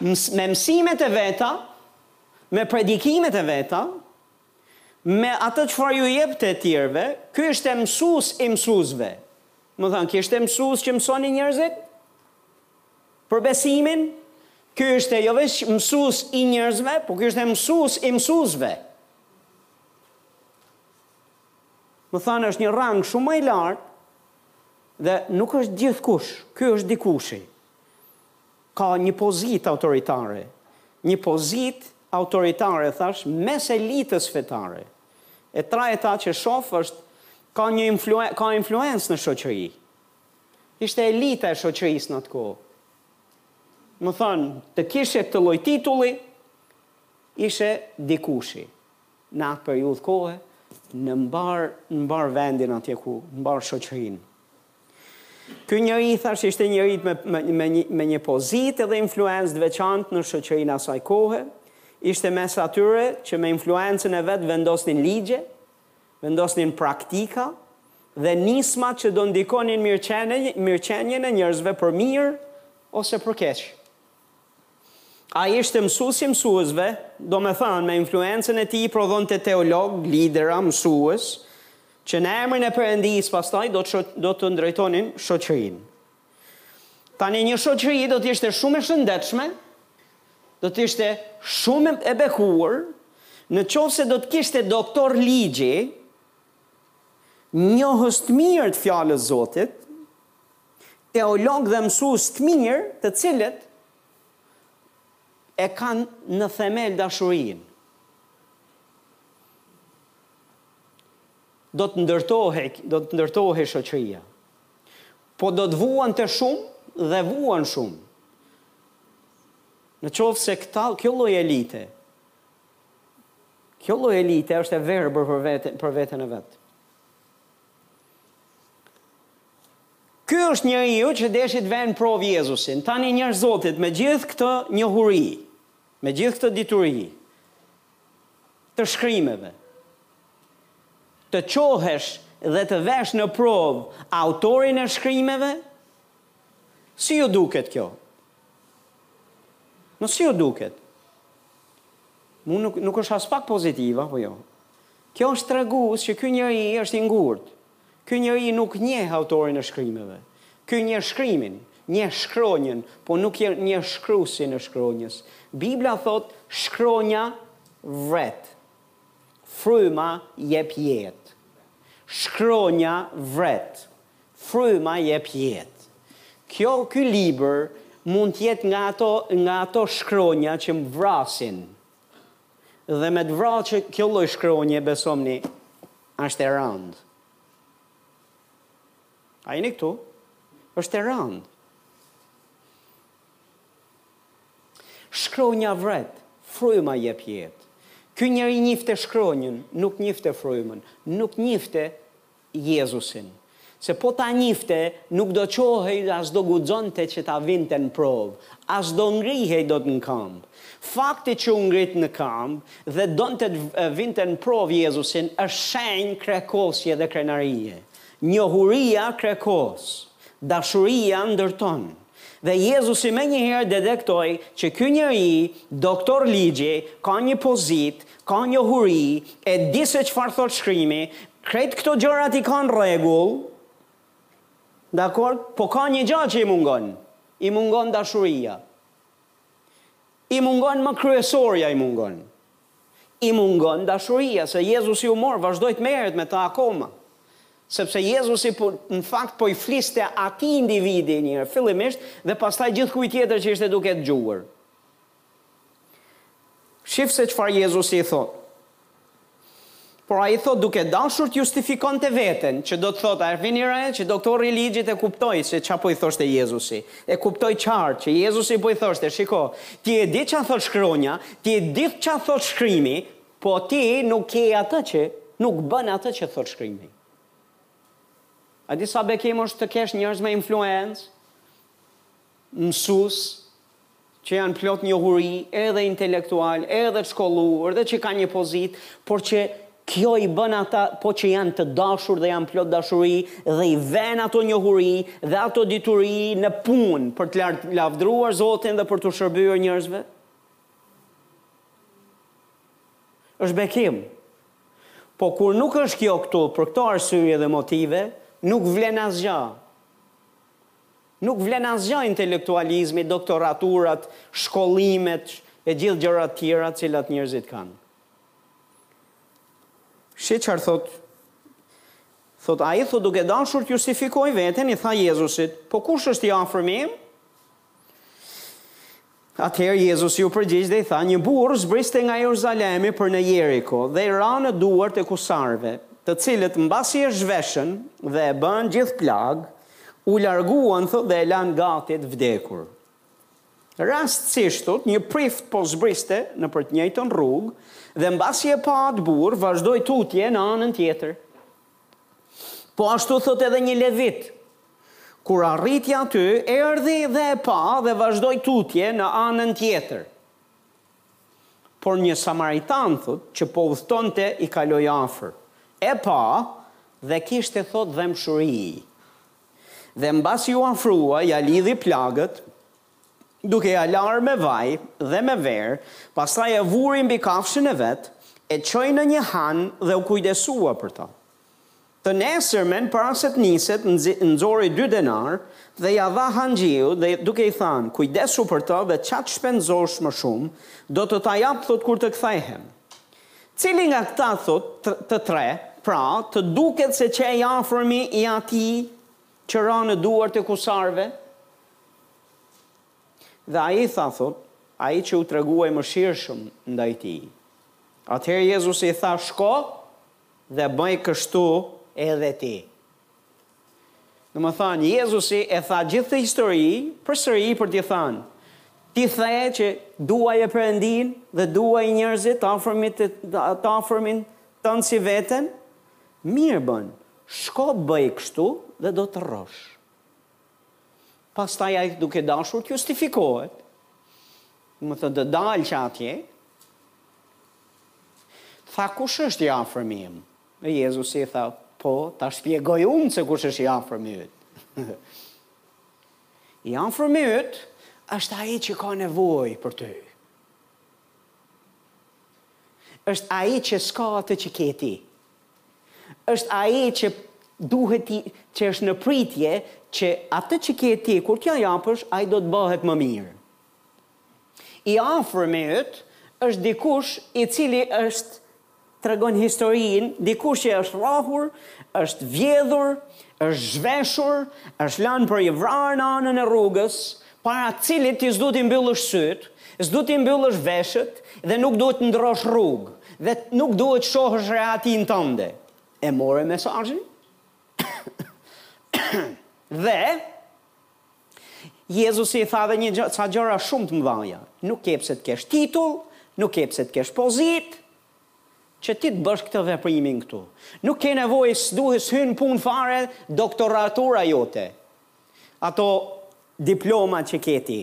me mësimet e veta, me predikimet e veta, me atë çfarë ju jepte tjerëve, ky ishte mësues i mësuesve. Me thënë, kishte mësues që mësonin njerëzit për besimin, ky ishte jo veç mësues i njerëzve, por ky ishte mësues i mësuesve. Me thënë, është një rang shumë më i lartë, Dhe nuk është gjithkush, ky është dikushi. Ka një pozitë autoritare, një pozitë autoritare thash mes elitës fetare. E treta që shoh është ka një influen, ka influencë në shoqëri. Ishte elita e shoqërisë në atë kohë. Me thënë, të kishe këtë lloj titulli, ishe dikushi. në atë periudhë kohe në mbarë në mbarë vendin atje ku në mbarë shoqërinë. Ky njeri thashë ishte njeri me, me, me, një, me një pozitë edhe influencë të veçantë në shoqërinë e asaj kohe, ishte mes atyre që me influencën e vet vendosnin ligje, vendosnin praktika dhe nisma që do ndikonin mirëqenien e njerëzve për mirë ose për keq. Ai ishte mësues i mësuesve, domethënë me influencën e tij prodhonte teologë, lidera, mësues, që në emrin e Perëndisë pastaj do të do të drejtonin shoqërinë. Tani një shoqëri do të ishte shumë e shëndetshme, do të ishte shumë e bekuar, në qoftë se do të kishte doktor ligji, njohës të mirë të fjalës Zotit, Teologë dhe mësues të mirë të cilët e kanë në themel dashurinë. Do të ndërtohej, do të ndërtohej shoqëria. Po do të vuante shumë dhe vuan shumë. Në qoftë se këta, kjo lloj elite, kjo lloj elite është e verbër për veten, për veten e vet. Ky është njeriu që deshi ta vejë në provë Jezusin. Tani njeri i Zotit, me gjithë këtë njohuri, me gjithë këtë dituri të shkrimeve, të çohesh dhe të vesh në provë autorin e shkrimeve? Si ju duket kjo? No si ju duket? Mu nuk, nuk është aspak pozitive, apo jo. Kjo është tregues që ky njeri është i ngurtë. Ky njeri nuk njeh autorin e shkrimeve. Ky njeh shkrimin, njeh shkronjën, po nuk njeh shkruesin e shkronjës. Bibla thotë, Shkronja vret. Fryma jep jetë. Shkronja vret. Fryma jep jetë. Kjo, ky libër mund të jetë nga ato, nga ato shkronja që më vrasin. Dhe me të vra kjo lloj shkronje besomni asht e randë. A jeni këtu? Është e randë. Shkronja vret, fryma jep jetë. Ky njeri njifte shkronjën, nuk njifte frymën, nuk njifte Jezusin, se po ta njifte, nuk do çohej dhe as do guxonte që ta vinte në provë, as do ngrihej dot në kambë. Fakti që u ngrit në kambë dhe donte të vinte në provë Jezusin është shenjë krekosje dhe krenarie. Njohuria krekos, dashuria ndërton. Dhe Jezusi menjëherë detektoi që ky njeri, doktor ligji, ka një pozitë, ka njohuri, e di se çfarë thotë Shkrimi, krejt këto gjërat i ka në rregull, dakord, po ka një gja që i mungon, i mungon dashuria. I mungon më kryesorja i mungon. I mungon dashuria, se Jezusi u mor, vazhdoi të merret me ta akoma. Sepse Jezusi po, në fakt po i fliste atij individi një herë fillimisht dhe pastaj gjithkujt tjetër që ishte duke dëgjuar. Shif se çfarë Jezusi i thotë. Por ai thotë duke dashur të justifikonte veten, që do të thotë a e vini re që doktori i ligjit e kuptoi se ça po i thoshte Jezusi. E kuptoi qartë që Jezusi po i thoshte, shiko, ti e di ça thotë shkronja, ti e di ça thotë shkrimi, po ti nuk ke atë që, nuk bën atë që thotë shkrimi. A di sa bekim është të kesh njerëz me influencë? mësues që janë plot njohuri edhe intelektualë edhe të shkolluar dhe që kanë një pozitë por që kjo i bën ata po që janë të dashur dhe janë plot dashuri dhe i venë ato njohuri dhe ato dituri në punë për të lavdruar Zotin dhe për t'u shërbyer njerëzve është bekim po kur nuk është kjo këtu për këto arsye dhe motive nuk vlen asgja Nuk vlen asgja intelektualizmi, doktoraturat, shkollimet e gjithë gjërat tjera të cilat njerëzit kanë. Shih çfarë thotë. Thotë, ai thotë duke dashur të justifikojë veten i tha Jezusit, Po kush është i afërmi im? Atëherë Jezusi u përgjigj dhe i tha, një burrë zbriste nga Jeruzalemi për në Jeriko dhe i ra në duart e kusarëve, të cilët mbasi e zhveshën dhe e bënë gjithë plagë, u larguan thotë dhe e lanë gati të vdekur. Rastësisht thotë, një prift po zbriste nëpër të njëjtën rrugë dhe mbasi e pa atë burrë, vazhdoi tutje në anën tjetër. Po ashtu thotë edhe një levit, Kur arriti aty, erdhi dhe e pa dhe vazhdoi tutje në anën tjetër. Por një samaritan, thotë, që po udhëtonte i kaloi afër, e pa dhe kishte, thotë, dhembshuri. Dhe mbasi iu afrua, ia lidhi plagët duke ia larë me vaj dhe me verë, pastaj e vuri mbi kafshën e vet, e çoi në një han dhe u kujdesua për të. Të nesërmen para se të niset nxori dy denarë dhe ia dha hanxhiut dhe duke i thënë, kujdesu për të dhe ça të shpenzosh më shumë, do të ta jap thotë kur të kthehem. Cili nga këta thotë të tre, pra, të duket se qe i afërmi i atij që ra në duart e kusarëve? Dhe ai tha, thotë, ai që u tregua i mëshirshëm ndaj tij. Atëherë Jezusi i tha, Shko dhe bëj kështu edhe ti. Domethënë, Jezusi e tha gjithë atë histori përsëri për t'i thënë, Ti the që duaje Perëndinë dhe duaje njerëzit, të afërmit, të afërmin tënd si veten? Mirë bën, shko bëj kështu dhe do të rrosh. Pastaj ai duke dashur të justifikohet, domethënë të dalë nga atje, tha kush është i afërmi im? Dhe Jezusi i tha, po, ta shpjegoj unë se kush është i afërmi yt. I afërmi yt është ai që ka nevojë për ty. Është ai që s'ka atë që ke ti. Është ai që duhet ti që është në pritje që atë që ke ti kur t'ja japësh ai do të bëhet më mirë. I afërmi yt është dikush i cili është tregon historinë, dikush që është rrahur, është vjedhur, është zhveshur, është lënë për i vrarë në anën e rrugës, para të cilit ti s'duhet t'i mbyllësh sytë, s'duhet t'i mbyllësh veshët dhe nuk duhet të ndërrosh rrugë dhe nuk duhet të shohësh rehatinë tënde. E more mesazhin? dhe Jezusi i tha dhe një gjë, ca gjëra shumë të mëdhaja. Nuk ke pse të kesh titull, nuk ke pse të kesh pozitë, që ti të bësh këtë veprimin këtu. Nuk ke nevojë, s'duhet s'hyn punë fare doktoratura jote. Ato diploma që ke ti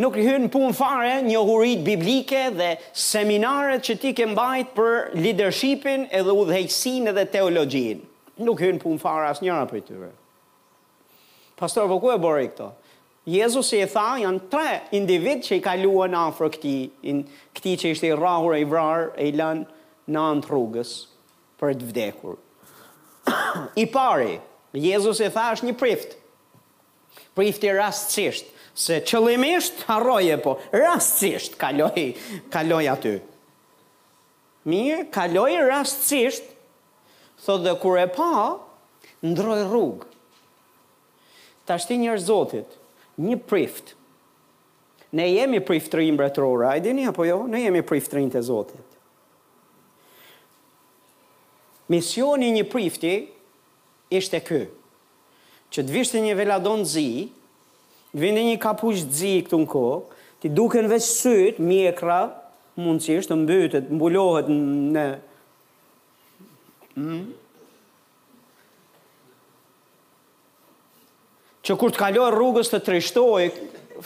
nuk hyjnë në punë fare njohuritë biblike dhe seminaret që ti ke mbajt për lidershipin edhe udhëheqësinë edhe teologjinë. Nuk hyjnë në punë fare asnjëra prej tyre. Pastor, po ku e bëri këto? Jezusi i tha, janë tre individë që i kaluan afër këtij, këtij që ishte i rrahur e i vrarë e i lanë në anë të rrugës. për të vdekur. I pari, Jezusi tha, është një prift. Prifti rastësisht, se qëllimisht harroje, po, rastësisht kaloi, kaloi aty. Mirë, kaloi rastësisht, thot dhe kur e pa, ndroj rrugë. Tashti njeri i Zotit, një prift. Ne jemi priftëri mbretërore, a e dini apo jo? Ne jemi priftërinj të Zotit. Misioni i një prifti ishte ky, që të vishte një veladon të zi, të vinte një kapuç të zi këtu në kokë, t'i duken veç sytë, mjekra, mundësisht, të mbytet, të mbulohet në... Mm? Që kur të kalon rrugës të trishtojë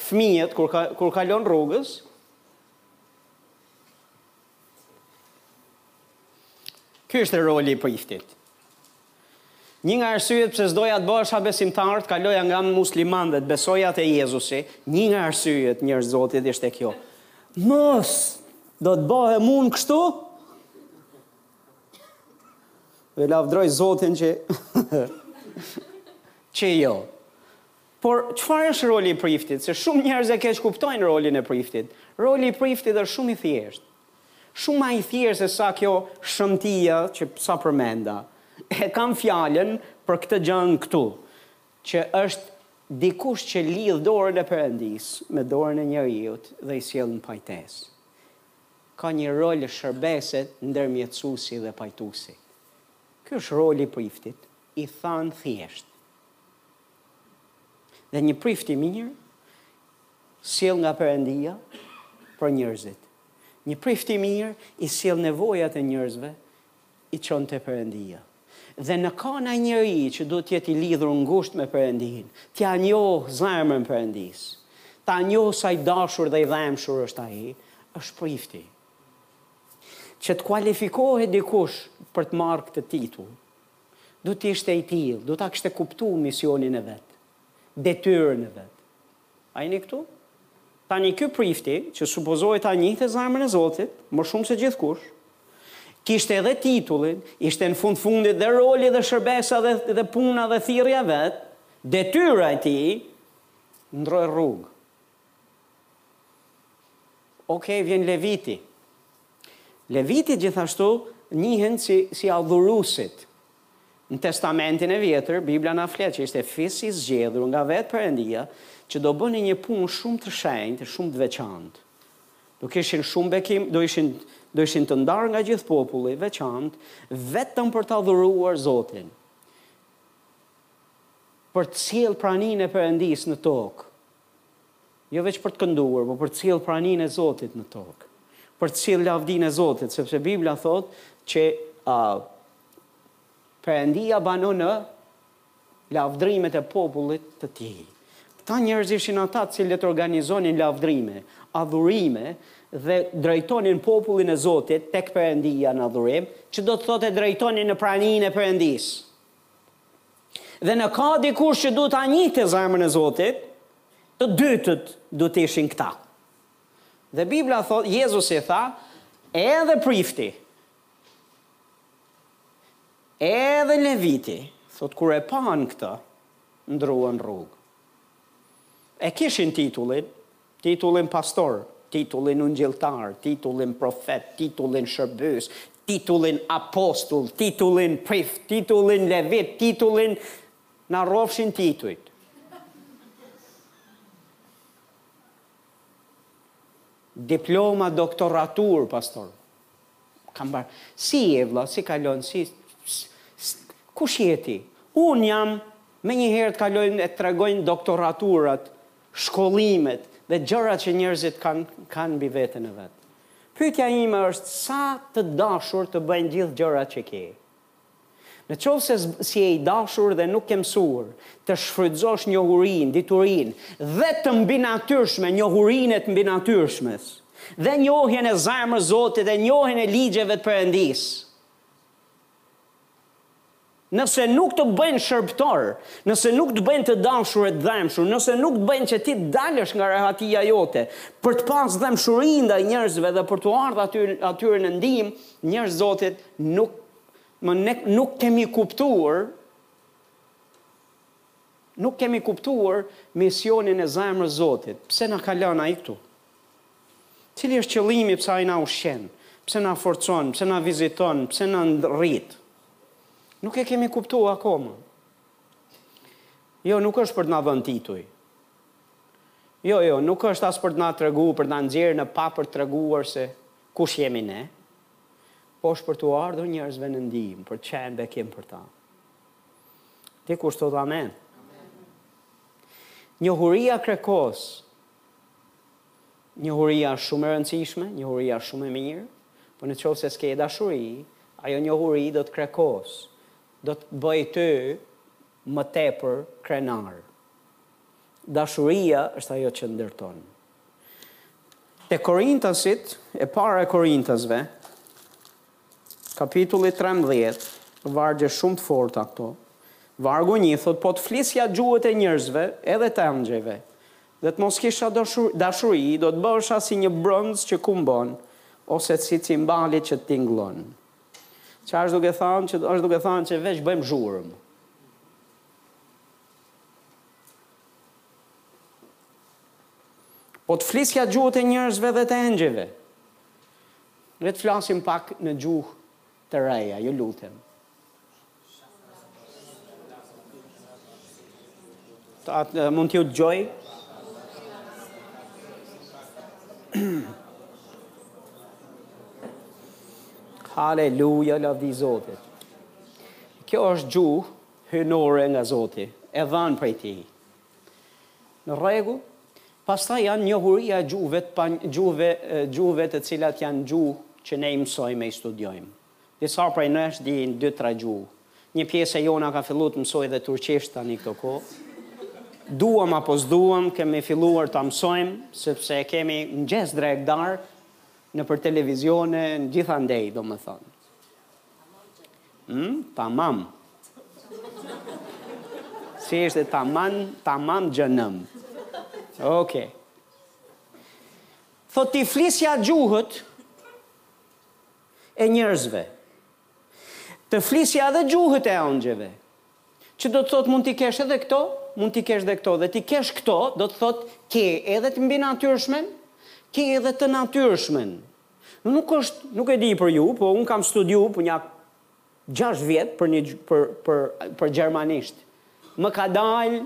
fëmijët, kur ka, kur kalon rrugës, Ky ishte roli i priftit. Një nga arsyet pse s'doja të bahesha besimtar, të kaloja nga musliman dhe të besoja te Jezusi, një nga arsyet njerëz të Zotit ishte kjo. Mos do të bahem unë kështu? Dhe lavdroj Zotin që që jo. Por, çfarë është roli i priftit? Se shumë njerëz e keqkuptojnë rolin e priftit. Roli i priftit është shumë i thjeshtë. Shumë ma i thjeshtë se sa kjo shëmtia që sa përmenda. E kam fjalën për këtë gjanë këtu, që është dikush që lidh dorën e Perëndisë me dorën e njeriut dhe i sjell në pajtesë. Ka një rol shërbese ndermjetësusi dhe pajtusi. Ky është roli i priftit, i thanë thjeshtë. Dhe një prift i mirë sjell nga Perëndia për njerëzit. Një prift i mirë i sjell nevojat e njerëzve, i çon te Perëndia. Dhe në ka një njeri që duhet të jetë i lidhur ngushtë me Perëndinë, t'ia njohë zemrën Perëndisë, ta njohë sa i dashur dhe i dhembshur është ai, është prifti. Që të kualifikohet dikush për të marrë këtë titull, Do të ishte i tillë, do ta kishte kuptu misionin e vet, detyrën e vet. A jeni këtu? Tani ky prifti, që supozohej ta njihte zemrën e Zotit, më shumë se gjithkush, kishte edhe titullin, ishte në fund fundit dhe roli dhe shërbesa dhe, dhe puna dhe thirrja e vet, detyra e tij, ndroi rrugë. Ok, vjen Leviti. Levitët gjithashtu njihen si, si adhuruesit. Në testamentin e vjetër, Bibla na flet që ishte fis i zgjedhur nga vetë Perëndia, që do bënin një punë shumë të shenjtë, shumë të veçantë. Do kishin shumë bekim, do ishin, do ishin të ndarë nga gjithë populli, veçantë, vetëm për të adhuruar Zotin. Për të sjell praninë e Perëndisë në tokë. Jo veç për të kënduar, por për të sjellë praninë e Zotit në tokë. Për të sjellë lavdinë e Zotit, sepse Bibla thotë që a, Perëndia banon në lavdrimet e popullit të tij. Këta njerëz ishin ata të cilët organizonin lavdrime, adhurime dhe drejtonin popullin e Zotit tek Perëndia në adhurim, që do të thotë e drejtonin në praninë e Perëndisë. Dhe në ka dikush që duhet ta njihte zemrën e Zotit, të dytët duhet të ishin këta. Dhe Bibla thotë, Jezusi tha, edhe prifti, edhe leviti, thotë, kur e panë këtë, ndruan rrugë. E kishin titullin, Titullin pastor, titullin ungjilltar, titullin profet, titullin shërbyes, titullin apostull, titullin prift, titullin levit, titullin na rrofshin titujt. Diploma, doktoraturë, pastor. Kam ba. Si je vëlla, si kalon, si kush je ti? Unë jam menjëherë të kalojnë e të tregojnë doktoraturat shkollimet dhe gjërat që njerëzit kanë kanë mbi veten e vet. Pyetja ime është sa të dashur të bëjnë gjithë gjërat që ke. Në qoftë se s'je i dashur dhe nuk ke mësuar të shfrytëzosh njohurinë, diturinë dhe të mbinatyrshme, njohurinë e të mbinatyrshmes, dhe njohjen e zemrës Zotit dhe njohjen e ligjeve të Perëndisë, Nëse nuk të bëjnë shërbëtor, nëse nuk të bëjnë të dashur e të dhembshur, nëse nuk të bëjnë që ti të dalësh nga rehatia jote, për të pas dhembshuri ndaj njerëzve dhe për t'u ardhë atyre, atyre në ndihmë, njerëz Zotit, nuk, më ne nuk kemi kuptuar, nuk kemi kuptuar misionin e zemrës Zotit. Pse na ka lënë ai këtu? Cili është qëllimi pse ai na ushqen? Pse na forcon? Pse na viziton? Pse na rrit? Nuk e kemi kuptu akoma. Jo, nuk është për të na dhënë tituj. Jo, jo, nuk është as për të na tregu, për të na nxjerrë në pa për të treguar se kush jemi ne. Po është për t'u ardhur njerëzve në ndihmë, për të qenë bekim për ta. Dikush thot amen? Njohuria krekos Njohuria është shumë e rëndësishme, njohuria është shumë e mirë, por në qoftë se s'ke dashuri, ajo njohuri do të krekos, do të bëjë ty më tepër krenar. Dashuria është ajo që ndërton. Te Korintasit, e para e Korintasve, Kapitulli trembëdhjetë, vargje shumë të forta këto. Vargu një thotë po të flisja gjuhët e njerëzve edhe të engjëjve dhe të mos kisha dashuri do të bëhesha si një bronz që kumbon ose si cimbali që tingëllon. Ç'është duke thënë që, është duke thënë që veç bëjmë zhurmë. Po të flisja gjuhët e njerëzve dhe të engjëjve. Le të flasim pak në gjuhë të reja, ju lutem. A mund t'ju dëgjoj? Haleluja, lavdi Zotit. Kjo është gjuhë hynore nga Zoti, e dhanë prej tij. Në rregull. Pastaj janë njohuria e gjuhëve të pa gjuhëve të cilat janë gjuhë që ne i mësojmë e i studiojmë. Disa prej nesh dijnë dy tre gjuhë. Një pjesë e jona ka fillu të mësojë dhe turqisht tani këto kohë. Duam apo s'duam kemi filluar ta mësojmë sepse e kemi mëngjes drekë darkë nëpër televizione gjithandej domethënë. Ëh, tamam. Si ishte taman, tamam gjënëm. Oke. Thot t'i flisja gjuhët e njerëzve. Të flisja edhe gjuhët e engjëjve. Që do të thot mund t'i kesh edhe këto, mund t'i kesh dhe këto. Dhe t'i kesh këto, do të thot ke edhe të mbinatyrshmen, ke edhe të natyrshmen. Nuk është, nuk e di për ju, po unë kam studiu për nja gjashtë vjet për një për për për gjermanisht. Më ka dal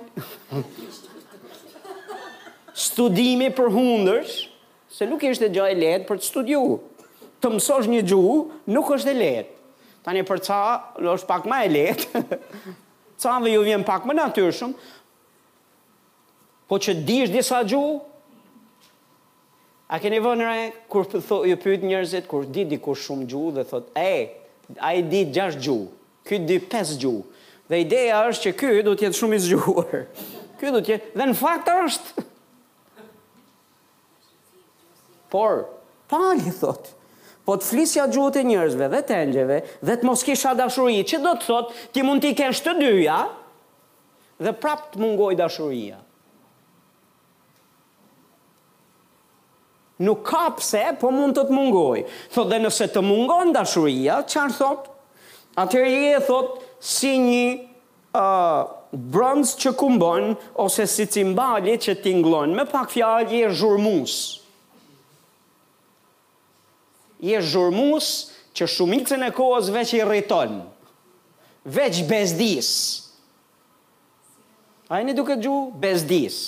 studimi për hundësh, se nuk ishte gjë e lehtë për të studiu. Të mësosh një gjuhë nuk është e lehtë. Tani për ca është pak më e lehtë. Ca dhe ju vjen pak më natyrshëm. Po që të dish disa gjuhë, A keni vënë re kur ju pyet njerëzit kur di dikush shumë gjuhë dhe thotë e, ai di gjashtë gjuhë, ky di pesë gjuhë. Dhe ideja është që ky do të jetë shumë i zgjuar. Ky do të jetë, dhe në fakt është. Por, Pali thotë, po të flisja gjuhët e njerëzve dhe të engjëjve dhe të mos kisha dashuri, që do të thotë ti mund t'i kesh të dyja dhe prapë të mungojë dashuria. Nuk ka pse, po mund të të mungojë. Thotë dhe nëse të mungon dashuria, çfarë thotë? Atëherë je, thotë, si një uh, bronz që kumbon ose si cimbali që tingëllon. Me pak fjalë je zhurmues. Je zhurmues që shumicën e kohës veç irriton. Veç bezdis. Ai n'e duke ju bezdis.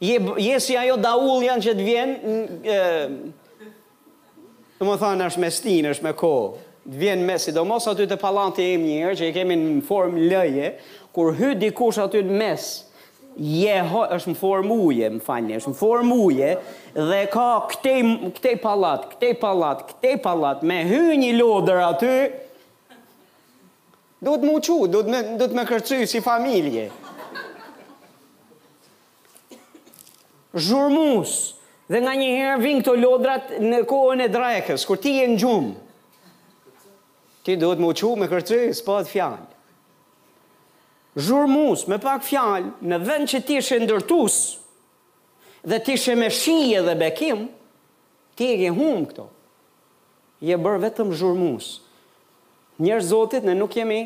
Je, je si ajo daullja që të vjen, domethënë është me stinë, është me kohë, të vjen me sidomos aty te pallati njëherë që i kemi në formë L-je, kur hy dikush aty në mes, je, është në formë U-je, më falni, është në formë U-je, dhe ka këtej, këtej pallat, këtej pallat, këtej pallat, me hy një lodër aty, Duhet me u çu, duhet me, duhet me kërcy si familje. Zhurmues, dhe nganjëherë vijnë këto lodrat në kohën e drekës, kur ti je në gjumë. Ti duhet me u çu me kërcy, s'po atë fjalë. Zhurmues, me pak fjalë, në vend që t'ishe ndërtues, dhe t'ishe me shije dhe bekim, ti i ke humb këto. Je bërë vetëm zhurmues. Njerëz të Zotit, ne nuk jemi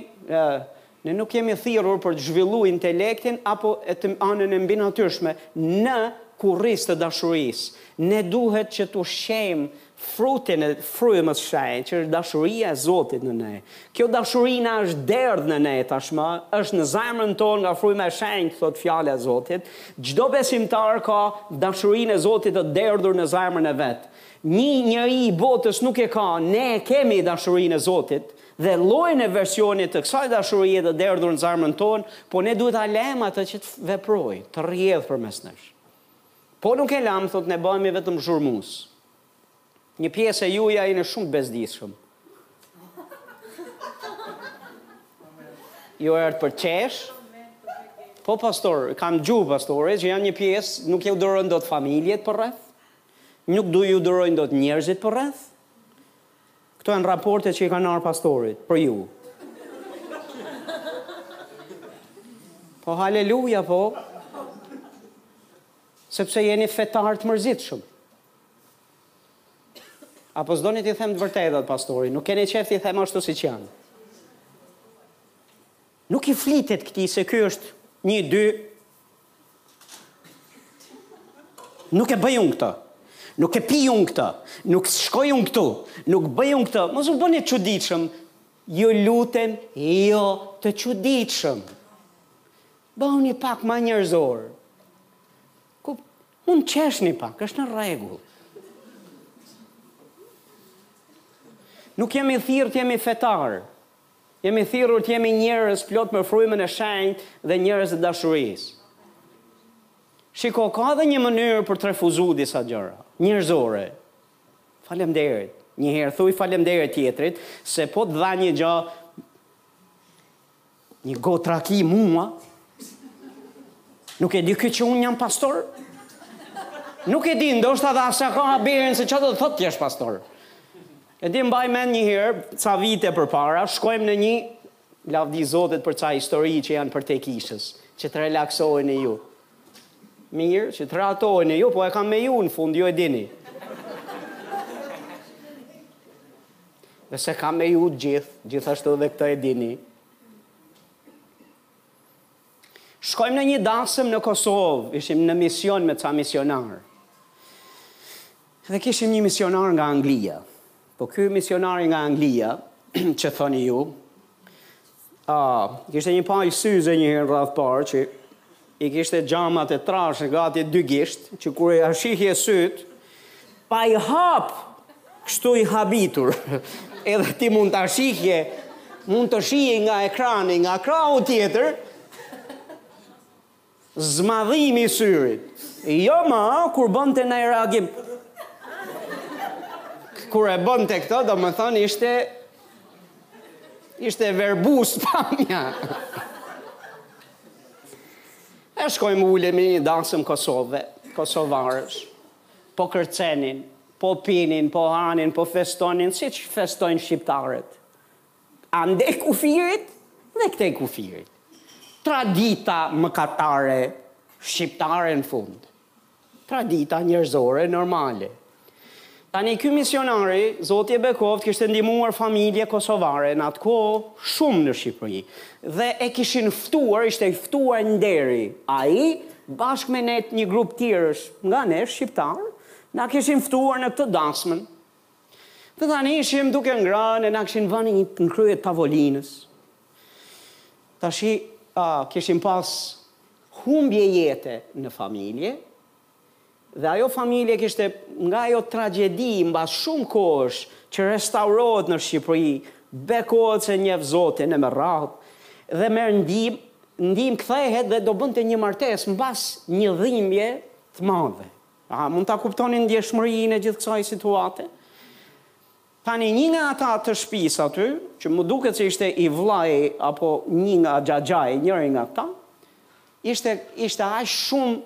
ne nuk jemi thirrur për të zhvillu intelektin apo e të anën e mbinatyrshme në kurriz të dashurisë. Ne duhet që të ushqejmë frutin e frymës së shenjtë, që është dashuria e Zotit në ne. Kjo dashuri na është derdh në ne tashmë, është në zemrën tonë nga fryma e shenjtë, thotë Fjala e Zotit. Çdo besimtar ka dashurinë e Zotit të derdhur në zemrën e vet. Nji njeri i botës nuk e ka, ne kemi dashurinë e Zotit, dhe llojin e versionin e kësaj dashurie të derdhur në zemrën tonë, por ne duhet ta lemë atë që të veprojë, të rrjedhë përmes nesh. Po nuk e lamë, thotë, ne bëhemi vetëm zhurmues. Një pjesë e juaja jeni shumë të bezdisshëm. Ju erdhë për qesh. Po pastor, kam gjuhë pastore që janë një pjesë, nuk ju durojnë dot familjet përreth. Nuk do ju durojnë dot njerëzit përreth. Këto janë raporte që i kanë ardhur pastorit për ju. Po haleluja po. Sepse jeni fetarë të mërzitshëm. Apo s'doni t'i them të vërtetat pastori, nuk keni qejf t'i them ashtu siç janë. Nuk i flitet këtij se ky është një dy Nuk e bëj unë këtë. Nuk e pi unë këtë. Nuk shkoj unë këtu. Nuk bëj unë këtë. Mos u bëni të çuditshëm. Ju lutem, jo të çuditshëm. Bëhuni pak më njerëzor. Mund qeshni pak, është në rregull. Nuk jemi thirrë të jemi fetarë. Jemi thirrë të jemi njerëz plot me frymën e shenjtë dhe njerëz e dashurisë. Shiko, ka edhe një mënyrë për të refuzuar disa gjëra njerëzore. Faleminderit. Një herë thuj faleminderit tjetrit se po të dha një gjë një gotë raki mua. Nuk e di këta që unë jam pastor? Nuk e di, ndoshta dhe as ia ka haberin se çë do të thotë të jesh pastor. E di mbaj mend një herë ca vite përpara shkojmë në një lavdi Zotit për ca histori që janë përtej kishës, që të relaksoheni ju. Mirë, që të ratoheni ju, po e kam me ju në fund, ju e dini. Dhe s'e kam me ju të gjithë, gjithashtu dhe këtë e dini. Shkojmë në një dasëm në Kosovë, ishim në mision me ca misionarë. Dhe kishim një misionar nga Anglia. Po ky misionari nga Anglia, që thoni ju, a, kishte një palë syze një herë radhë parë që i kishte xhamat e trashë gati dy gisht, që kur ia shihje sytë, Pa i hap kështu i habitur, edhe ti mund ta shihje, mund të shihej nga ekrani, nga krahu tjetër, zmadhimi i syrit. Jo më, kur bënte naj reagim. Kur e bënte këtë, domethënë ishte ishte verbues pamja. E shkojmë ulemi një dasëm Kosove, kosovarësh, po kërcenin, po pinin, po hanin, po festonin siç festojnë shqiptarët. Andej kufirit dhe këtej kufirit. Tradita mëkatare shqiptare në fund. Tradita njerëzore normale. Tani ky misionari, Zoti e bekoftë, kishte ndihmuar familje kosovare në atë kohë shumë në Shqipëri dhe e kishin ftuar, ishte i ftuar nderi ai bashkë me ne një grup tjerësh nga ne shqiptarë, na kishin ftuar në këtë dasmën. Dhe tani ishim duke ngrënë e na kishin vënë në krye të tavolinës. Tashi kishim pas humbje jete në familje dhe ajo familje ishte nga ajo tragjedi mbas shumë kohësh që restaurohet në Shqipëri, bekohet se njeh Zotin e me radhë dhe merr ndihmë, ndihmë kthehet dhe do bënte një martesë, mbas një dhimbje të madhe. A mund ta kuptoni ndjeshmërinë e gjithë kësaj situate? Tani një nga ata të shpisë aty, që më duket se ishte i vllai apo një nga xhaxhai, njëri nga këta, ishte ishte aq shumë,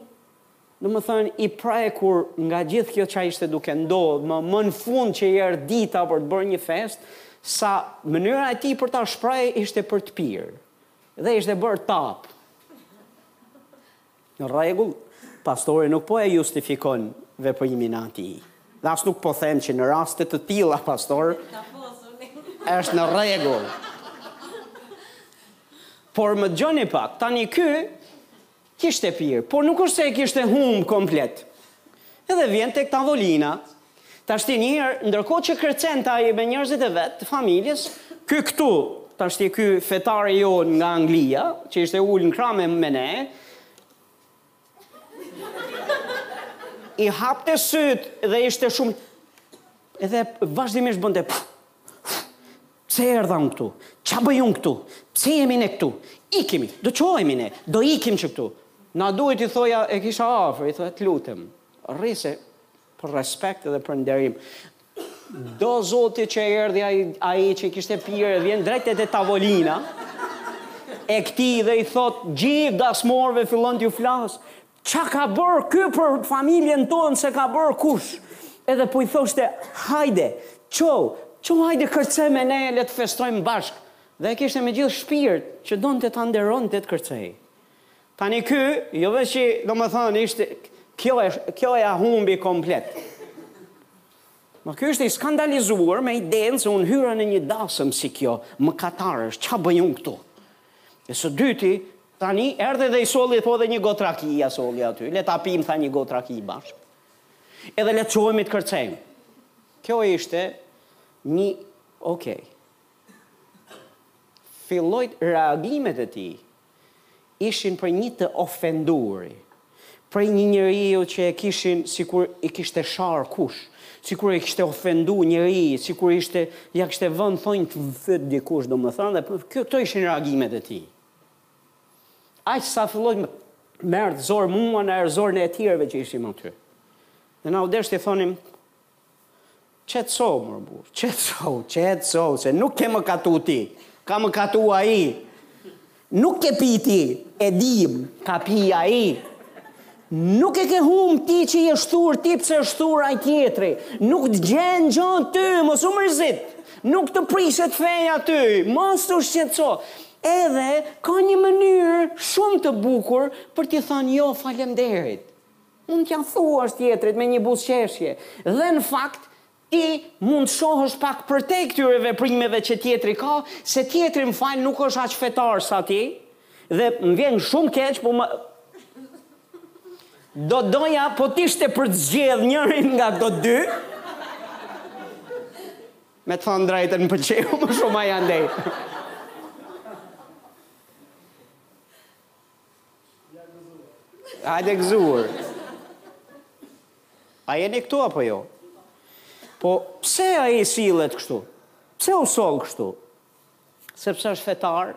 domethënë, i prekur nga gjithë kjo çka ishte duke ndodhur, më, më në fund që i erdhi dita për të bërë një festë, sa mënyra e tij për ta shprehë ishte për të pirë. Dhe ishte bërë tapë. Në rregull, pastori nuk po e justifikon veprimin e tij. Dhe as nuk po them që në raste të tilla pastor, është në rregull. Por më dëgjoni pak, tani ky kishte pirë, por nuk është se e kishte humb komplet. Edhe vjen tek tavolina, Tashti një herë, ndërkohë që kërcente ai me njerëzit e vet, të familjes, ky këtu, tashti ky fetar i jonë nga Anglia, që ishte ulë në krah me, me ne, i hapte sytë dhe ishte shumë, edhe vazhdimisht bënte pff, pff, pse erdha unë këtu, ça bëj unë këtu, pse jemi ne këtu, ikimi, do çohemi ne, do ikim që këtu, na duhet i thoja, e kisha afër, i thoja të lutem, rri se, Për respekt dhe për nderim. Do zoti që erdhi ai ai që kishte pirë e vjen drejt te tavolina e këtij dhe i thotë gjithë dasmorëve fillon t'ju flas ça ka bërë ky për familjen tonë s'e ka bërë kush edhe po i thoshte hajde ço ço hajde kërce me ne le të festojmë bashkë dhe e kishte me gjithë shpirt që donte ta nderonte të kërcejë Tani ky, jo veç që domethënë ishte kjo e kjo e humbi komplet. Ma ky ishte i skandalizuar me idenë se unë hyra në një dasëm si kjo, mëkatarësh, ça bëj unë këtu? E së dyti, tani, erdhi dhe i solli, po dhe një gotë raki, ia solli aty, le ta pimë, tha një gotë raki bashkë, edhe le të çohemi të kërcejmë. Kjo ishte një, okej, okay. filloi reagimet e tij, ishin prej një të ofenduri, prej një njeriu që e kishin sikur i kishte sharë kush, sikur e kishte ofendu njeri, sikur ishte ja kishte vënd thonjtë në fyt dikush domethënë dhe këto ishin reagimet e tij. Aq sa filloi me ardh zor mua, na erdh zor ne të tjerëve që ishim aty. Dhe na u desh t'i thonim Qetësohu mor burrë, qetësohu, qetësohu, se nuk ke mëkatu ti, ka mëkatu ai. Nuk ke pi ti, e dimë, ka pi ai. Nuk e ke humbë ti që je shthur ti pse u shthur ai tjetri. Nuk të gjen gja ty, mos u mërzit. Nuk të prishet feja ty, mos u shqetëso. Edhe ka një mënyrë shumë të bukur për t'i thanë jo faleminderit. Mund t'ia thuash tjetrit me një buzëqeshje dhe në fakt ti mund të shohësh pak përtej këtyre veprimeve që tjetri ka, se tjetri më fal nuk është aq fetar sa ti dhe më vjen shumë keq po më do doja po të ishte për të zgjedhë njërin nga këto dy me të thënë të drejtën më pëlqeu më shumë ai andej. Hajde gëzuar. A jeni këtu apo jo? Po, pse ai sillet kështu? Pse u sol kështu? Sepse është fetar?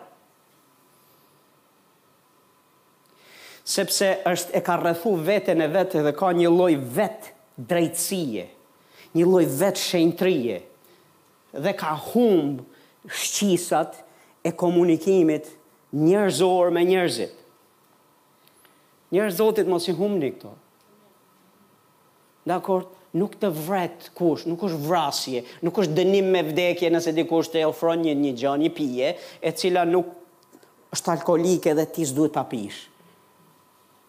Sepse është e ka rrethu veten e vet edhe ka një lloj vetëdrejtësie, një lloj vetëshenjtërie, dhe ka humb shqisat e komunikimit njerëzor me njerëzit njerëz të Zotit mos i humbni këto dakord nuk të vret kush, nuk është vrasje, nuk është dënim me vdekje nëse dikush të ofron një një gjë, një pije, e cila nuk është alkoolike dhe ti s'duhet ta pish.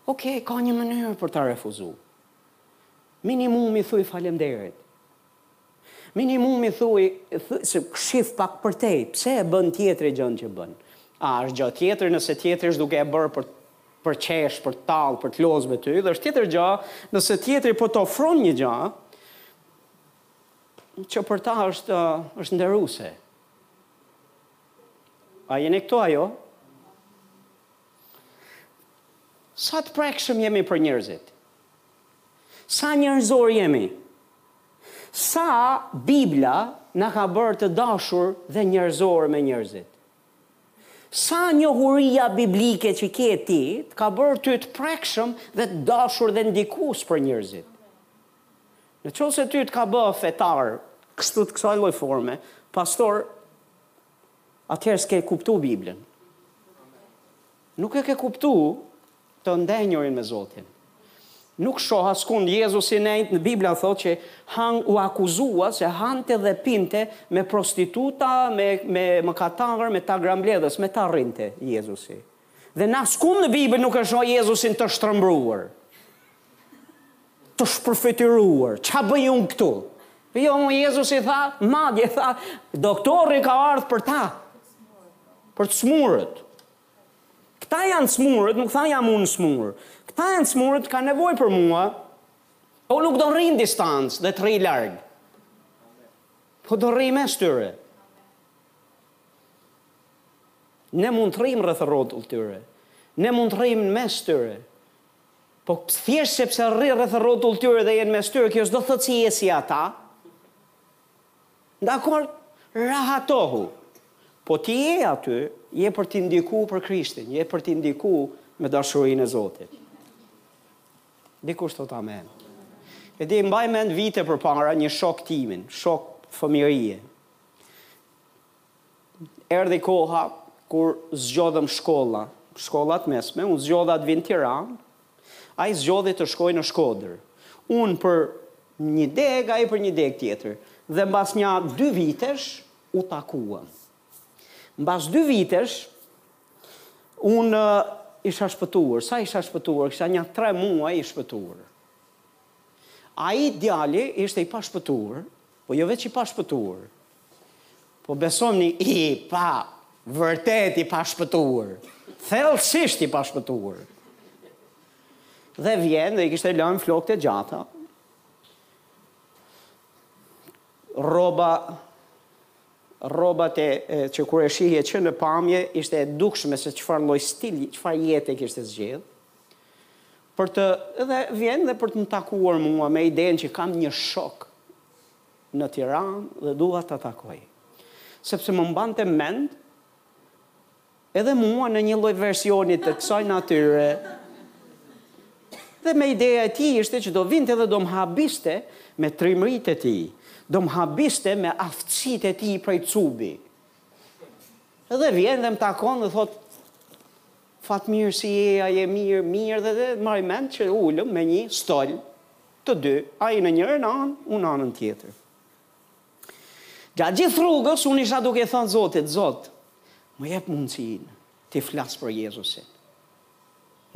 Ok, ka një mënyrë për ta refuzuar. Minimumi thuj faleminderit. Minimumi thuj se shif pak përtej, pse e bën tjetri gjënë që bën? A është gja tjetër nëse tjetri është duke e bërë për për qesh, për tallë, për të loz me ty dhe është tjetër gja nëse tjetri po të ofron një gja që për ta është është nderuese. A jeni këtu a jo? Sa të prekshëm jemi për njerëzit? Sa njerëzor jemi? Sa Bibla na ka bërë të dashur dhe njerëzor me njerëzit. Sa njohuria biblike që ke ti të ka bërë ty të prekshëm dhe të dashur dhe ndikues për njerëzit. Në qoftë se ty të ka bërë fetar kështu të kësaj lloj forme, pastor, atëherë s'ke kuptu Biblën. Nuk e ke kuptu Të ndenjurin me Zotin. Nuk shoh askund Jezusin, ndejt, Bibla thotë që han u akuzua se hante dhe pinte me prostituta, me me mëkatarë, me tagrambledhës, me ta rrinte Jezusi. Dhe në askund në Bibël nuk e shoh Jezusin të shtrëmbruar. Të shpërfytyruar, ç'a bëj unë këtu? Jo, Jezusi tha, madje tha, doktori ka ardhur për ta. Për të smurët. Këta janë t'smurët, nuk tha jam unë i smurë. Këta janë t'smurët, kanë nevojë për mua, po nuk do rri në distancë dhe të rri larg. Po do rri mes tyre. Ne mund të rrimë rreth rrotull tyre. Ne mund të rrimë në mes tyre. Po thjesht sepse rri rreth rrotull tyre dhe je në mes tyre, kjo s'do thotë se je si ata. Dakord? Rahatohu! Po ti je aty, je për t'i ndiku për Krishtin, je për t'i ndiku me dashurinë e Zotit. Dikush thotë amen. E di, mbaj mend vite përpara një shok timin, shok fëmijërie. Erdhi koha kur zgjodhëm shkolla, shkollat e mesme, unë zgjodha të vij në Tiranë, ai zgjodhi të shkojë në Shkodër. Unë për një degë, ai për një degë tjetër. Dhe mbas nja dy vitesh u takuam. Mbas dy vitesh unë isha shpëtuar, sa isha shpëtuar, kisha nja tre muaj i shpëtuar. Ai djali ishte i pashpëtuar, po jo veç i pashpëtuar, Po besomëni i pa, vërtet i pashpëtuar. Thellësisht i pashpëtuar. Dhe vjen dhe i kishte lënë flokët e gjata. Rroba rrobat e, e që kur e shihje që në pamje ishte e dukshme se çfarë lloj stili, çfarë jete kishte zgjedh. Për të edhe vjen dhe për të më takuar mua me idenë që kam një shok në Tiranë dhe dua ta takoj, sepse më mbante mend edhe mua në një lloj versioni të kësaj natyre. Dhe me ideja e tij ishte që do vinte dhe do më habiste me trimëritë e tij, do më habiste me aftësitë e tij prej cubi. Dhe vjen dhe më takon dhe thotë, Fatmir si je, a je mirë, mirë dhe dhe mbaj mend që u ulëm në një stol Të dy, ai në njërën anë, unë në anën tjetër. Gjatë gjithë rrugës, unë isha duke thënë Zotit, Zot, më jep mundësin të flas për Jezusin.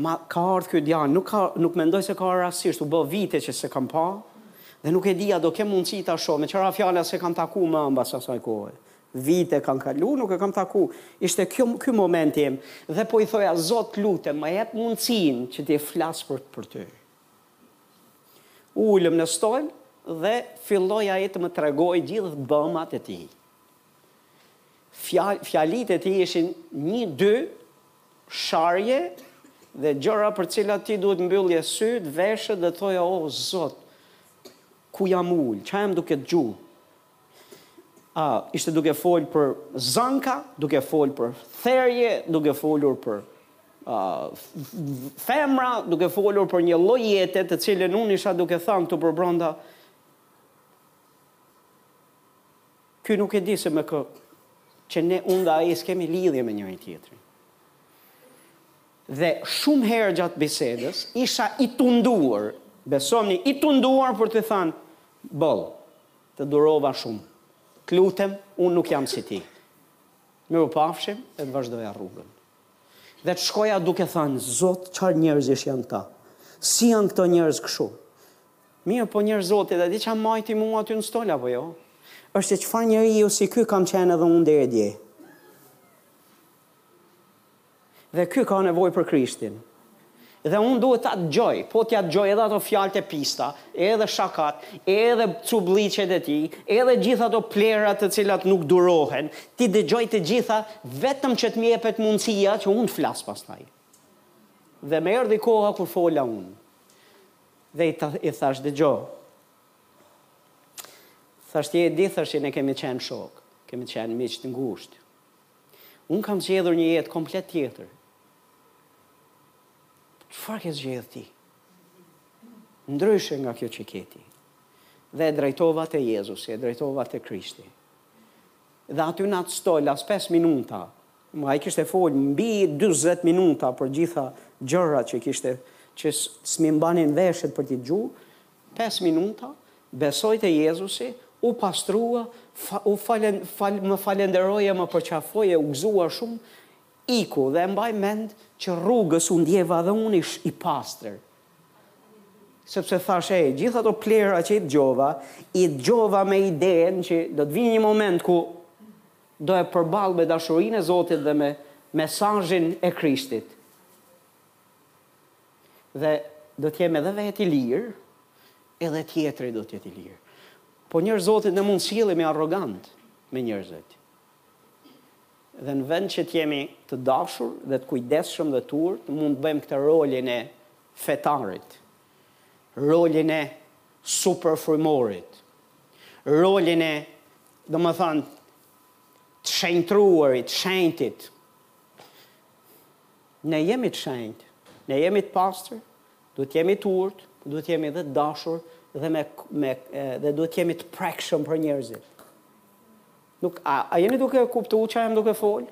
Ma ka ardhë ky djalë, nuk, ka, nuk mendoj se ka rastësisht, u bë vite që s'e kam pa, dhe nuk e dija do kem mundësi ta shoh më, me thënë fjala s'e kam taku më mbas asaj kohe. Vite kanë kalu, nuk e kam taku. Ishte ky, ky momenti im, dhe po i thoja, Zot, lutem, më jep mundësin që të flas për, për ty. U ulëm në stol dhe filloi ai të më tregojë gjithë bëmat e tij. Fjalë, fjalitë e tij ishin një, dy, sharje dhe gjëra për të cilat ti duhet të mbyllje sytë, veshët dhe thoja o Zot, ku jam ulë, çfarë jam duke dëgjuar? ishte duke folë për zënka, duke folë për therje, duke folur për femra, duke folur për një lloj jete të cilën unë isha duke thënë këtu përbrenda. Ky nuk e di se me kë që ne unë dhe ai s'kemi lidhje me njëri-tjetrin. Dhe shumë herë gjatë bisedës isha i tunduar, besomëni, i tunduar për t'i thënë boll. Të durova shumë. Të lutem, unë nuk jam si ti. Mirupafshim e të vazhdoja rrugën. Dhe të shkoja duke thënë, Zot, çfarë njerëzish janë këta? Si janë këto njerëz kështu? Mirëpo njerëz të Zotit, e di ça më mbajti mua aty në stol apo jo? Është se një farë njeriu si ky kam qenë edhe unë deri dje. Dhe ky ka nevojë për Krishtin. Dhe unë duhet ta dëgjoj, do t'ia dëgjoj edhe ato fjalët e pista, edhe shakat, edhe cubllëqet e tij, edhe gjithë ato plehra të cilat nuk durohen, t'i dëgjoj të gjitha vetëm që të më jepet mundësia që unë të flas pastaj. Dhe më erdhi koha kur fola unë. Dhe i, ta, i thash dëgjo. Thash ti e di thash që ne kemi qenë shokë, kemi qenë miq të ngushtë. Unë kam zgjedhur një jetë komplet tjetër. Çfarë ke zgjedhë ti? Ndryshe nga kjo që ke ti. Dhe e drejtova te Jezusi, e drejtova te Krishti. Dhe aty në atë stol, as 5 minuta, ai kishte fol mbi 20 minuta për gjitha gjëra që kishte, që s'më mbanin veshët për t'i dëgju, Pesë minuta, besoi te Jezusi, u pastrua, u fal, më falënderoi e më përqafoi e u gëzua shumë, iku dhe e mbaj mend që rrugës u ndjeva dhe unë i, i pastër. Sepse thash, e, gjithë ato plehra që i dëgjova, i dëgjova me idenë që do të vijë një moment ku do e përballja me dashurinë e Zotit dhe me mesazhin e Krishtit. Dhe do të jem edhe vetë i lirë, edhe tjetri do të jetë i lirë. Po njerëz të Zotit ne mund sillemi arrogant me njerëzit. Dhe në vend që të jemi të dashur dhe të kujdesshëm dhe të urtë, mund të bëjmë këtë rolin e fetarit, rolin e superfrymorit, rolin e, domethënë, të shenjtruarit, shenjtit. Ne jemi të shenjtë, ne jemi të pastër, duhet të jemi të urtë, por duhet të jemi edhe të dashur dhe me me dhe duhet të jemi të prekshëm për njerëzit. Nuk a, a jeni duke kuptuar çfarë jam duke fol?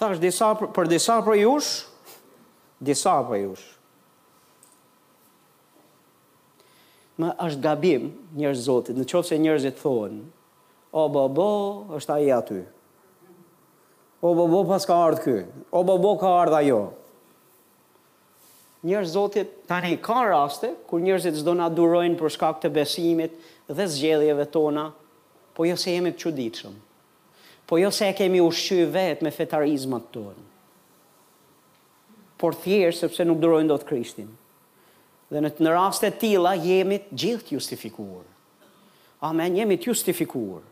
Thashë disa për, për disa prej jush, disa prej jush. Më është gabim, njerëz të Zotit, në qoftë se njerëzit thonë, O bobo, është ai aty. O bobo, paska ardhë ky. O bobo, ka ardhë ajo. Njerëz të Zotit, tani ka raste, kur njerëzit s'do na durojnë për shkak të besimit dhe zgjedhjeve tona, po jo se jemi të çuditshëm. Po jo se e kemi ushqy veten me fetarizmat tonë. Por thjesht, sepse nuk durojnë dot Krishtin. Dhe në në raste të tilla jemi të gjithë të justifikuar. Amen, jemi të justifikuar.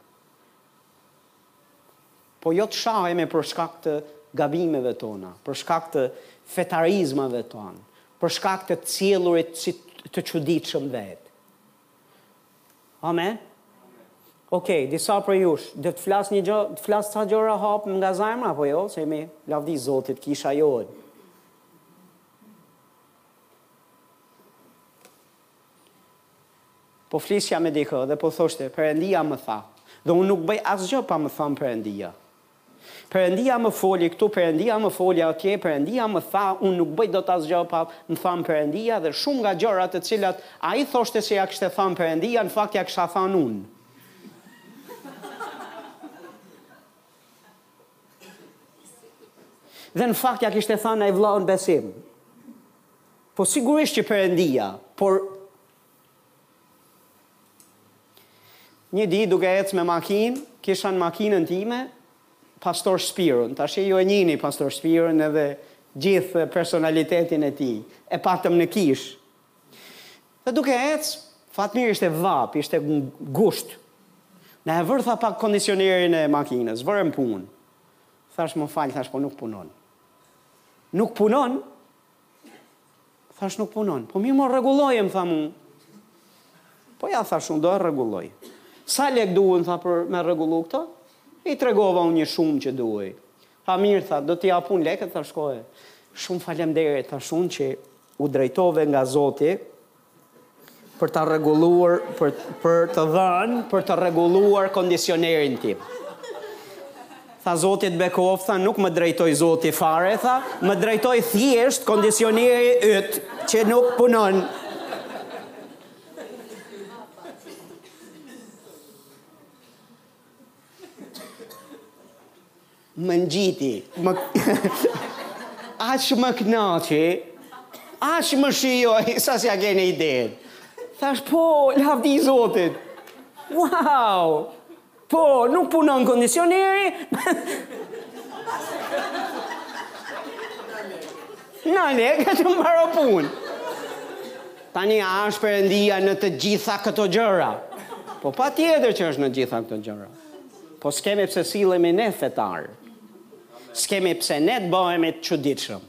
Po jo të shahemi për shkak të gabimeve tona, për shkak të fetarizmave tonë, për shkak të sjellurit si të çuditshëm vetë. Amen. Ok, disa prej jush, dhe të flas një gjë, të flas ca gjëra hapur nga zemra, apo jo, se jemi lavdi Zotit, kisha jonë. Po flisja me dikë dhe po thoshte, Perëndia më tha. Dhe unë nuk bëj asgjë pa më thënë Perëndia. Perëndia më foli këtu, Perëndia më foli atje, Perëndia më tha, unë nuk bëj dot asgjë pa më thënë Perëndia dhe shumë nga gjërat të cilat ai thoshte se ia kishte thënë Perëndia, në fakt ia kisha thënë unë. Dhe në fakt ja kishte thënë ai vëllau në besim. Po sigurisht që Perëndia, por një ditë duke ecë me makinë, kisha në makinën time Pastor Spirun. Tashi ju e njihni Pastor Spirun edhe gjithë personalitetin e tij. E patëm në kish Dhe duke ecë, Fatmir ishte vapë, ishte gusht. Na e vër tha pak kondicionerin e makinës, vëre në punë. Thash më fal, thash po nuk punon. Nuk punon? Thash nuk punon. Po mirë rregulloje më, tha mu. Po ja thash unë do e rregulloj. Sa lek duhen tha për me rregullu këto? I tregova unë një shumë që duhej. Tha mirë, tha, do t'i jap unë lekët, tha shko. Shumë falemderit, thash unë që U drejtove nga Zoti për ta rregulluar për të dhënë për të rregulluar kondicionerin tim. Tha Zoti të bekoft, tha nuk më drejtoi Zoti fare, tha, më drejtoi thjesht kondicioneri yt që nuk punon. Më ngjiti, aq më kënaqi, aq më shijoi sa s'ja keni idenë. Thash po, lavdi Zotit. Wow! Po, nuk punon kondicioneri. Na le, kaq mbaro punë. Tani a është Perëndia në të gjitha këto gjëra? Po patjetër që është në gjitha këto gjëra. Po s'kemi pse të sillemi ne fetar. S'kemi pse ne të bëhemi të çuditshëm.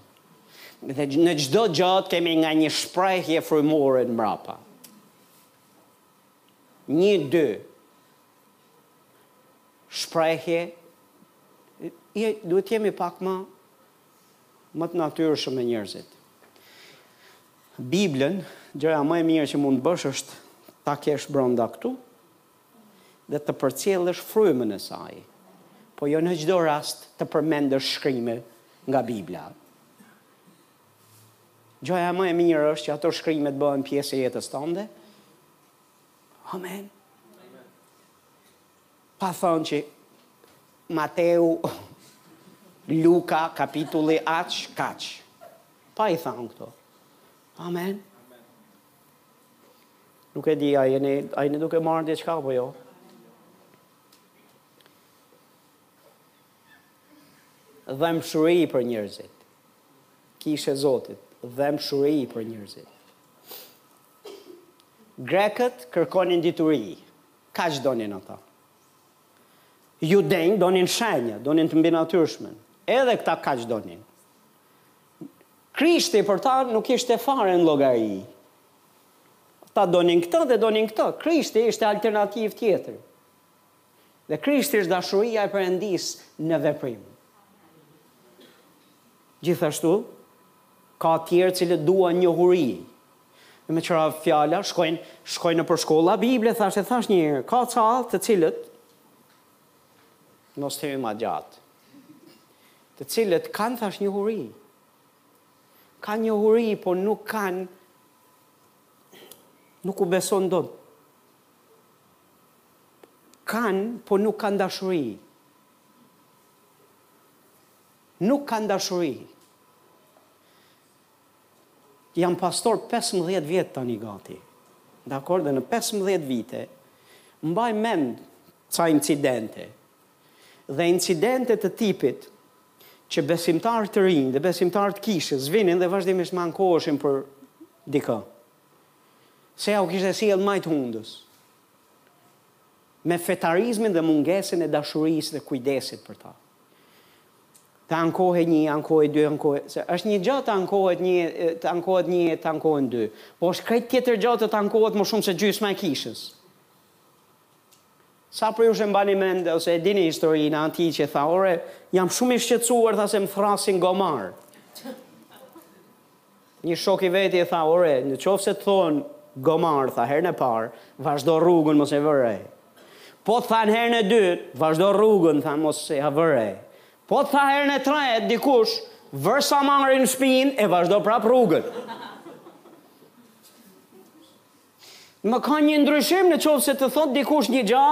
Dhe në çdo gjë të kemi nga një shprehje frymore mbrapa. Një dy shprehje, duhet të jemi pak më më të natyrshëm me njerëzit. Biblën, gjëja më e mirë që mund të bësh është ta kesh brenda këtu, dhe të përcjellësh frymën e saj, por jo në çdo rast të përmendësh shkrime nga Bibla. Gjëja më e mirë është që ato shkrime të bëhen pjesë e jetës tënde. Amen. Pa thënë që Mateu, Luka, kapitulli aq, kaq. Pa i thënë këto. Amen. Nuk e di, a jeni, a jeni duke marrë diçka, apo jo? Dhembshuri për njërzit. Kishë e Zotit, dhembshuri për njërzit. Grekët kërkonin dituri, kaq donin ata. Judenjtë donin shenja, donin të mbinatyrshmen, edhe këta kaq donin. Krishti për ta nuk ishte fare në llogari. Ata donin këtë dhe donin këtë. Krishti ishte alternativë tjetër. Dhe Krishti është dashuria e Perëndisë në veprim. Gjithashtu, ka tjerë të cilët duan njohuri. Dhe me që ra fjala, shkojnë, shkojnë nëpër shkolla Bible, thashë, thashë një herë, ka ca të cilët mos të them ma gjatë, të cilët kanë thashë njohuri, kanë njohuri, po nuk kanë, nuk u besohet dot, kanë, po nuk kanë dashuri, nuk kanë dashuri, Jam pastor pesëmbëdhjetë vjet tani gati. Dakord dhe në pesëmbëdhjetë vite mbaj mend ca incidente dhe incidente të tipit që besimtarë të rinj dhe besimtarë të kishës vinin dhe vazhdimisht më ankoheshin për dikë. Se ua kishte sjellë majë të hundës. me fetarizmin dhe mungesën e dashurisë dhe kujdesit për ta. Të ankohej një, ankohej dy, ankohej, se është një gjë të ankohet një, të ankohet një, të ankohen dy, po është krejt tjetër gjë të të ankohet më shumë se gjysma e kishës. Sa prej jush e mbani mend, ose e dini historinë atij që tha, ore, jam shumë i shqetsuar, tha se më thrasin gomar. Një shok i veti i tha, Ore, në qoftë se të thonë gomar, tha, herën e parë, vazhdo rrugën, mos e vër re. Po të thanë herën e dytë, vazhdo rrugën, tha, mos ja vër re. Po të tha herën e tretë dikush, vër samarin në shpinë e vazhdo prapë rrugën. Dmth ka një ndryshim në qoftë se të thotë dikush një gja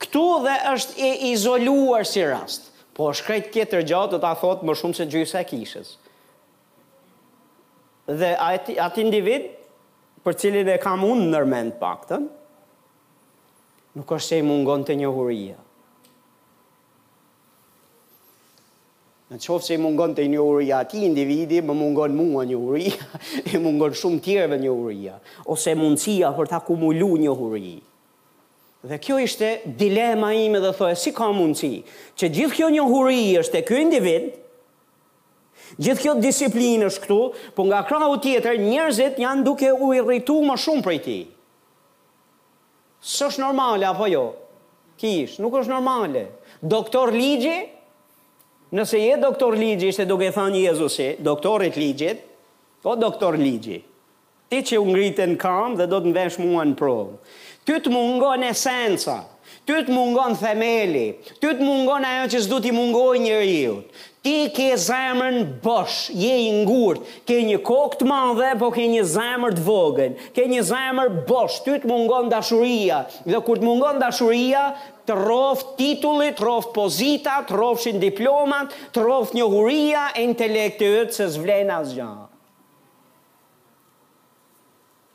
këtu dhe është e izoluar si rast. Po është krejt tjetër gja të ta thotë më shumë se gjysma e kishës. Dhe atë, atë individ për cilin e kam unë ndër mend të paktën, nuk është se i mungonte njohuria. Në qoftë se i mungonte njohuria atij individi, më mungon mua njohuria, i mungon shumë tjerëve njohuria, ose mundësia për të akumulu njohuri. Dhe kjo ishte dilema ime dhe thoja, si ka mundësi, që gjithë kjo njohuri është te ky individ, Gjithë kjo disiplinë është këtu, po nga krahu tjetër njerëzit janë duke u irritu më shumë prej tij. S'është normale apo jo? Kishë, nuk është normale. Doktor ligji? Nëse je doktor ligji, ishte duke thënë Jezusi, doktorit të ligjit, o doktor ligji, Ti që u ngrite në kambë dhe do të më vësh mua në provë. Ty të mungon esenca. Ty të mungon themeli. Ty të mungon ajo që s'duhet t'i mungojë njeriut. Ti ke zemrën bosh, je i ngurtë, ke një kokë të madhe, po ke një zemër të vogël. Ke një zemër bosh, ty të mungon dashuria. Dhe kur të mungon dashuria, të rroftë titulli, të rroftë pozita, të rrofshin diplomat, të rroftë njohuria e intelekti yt se s'vlen asgjë.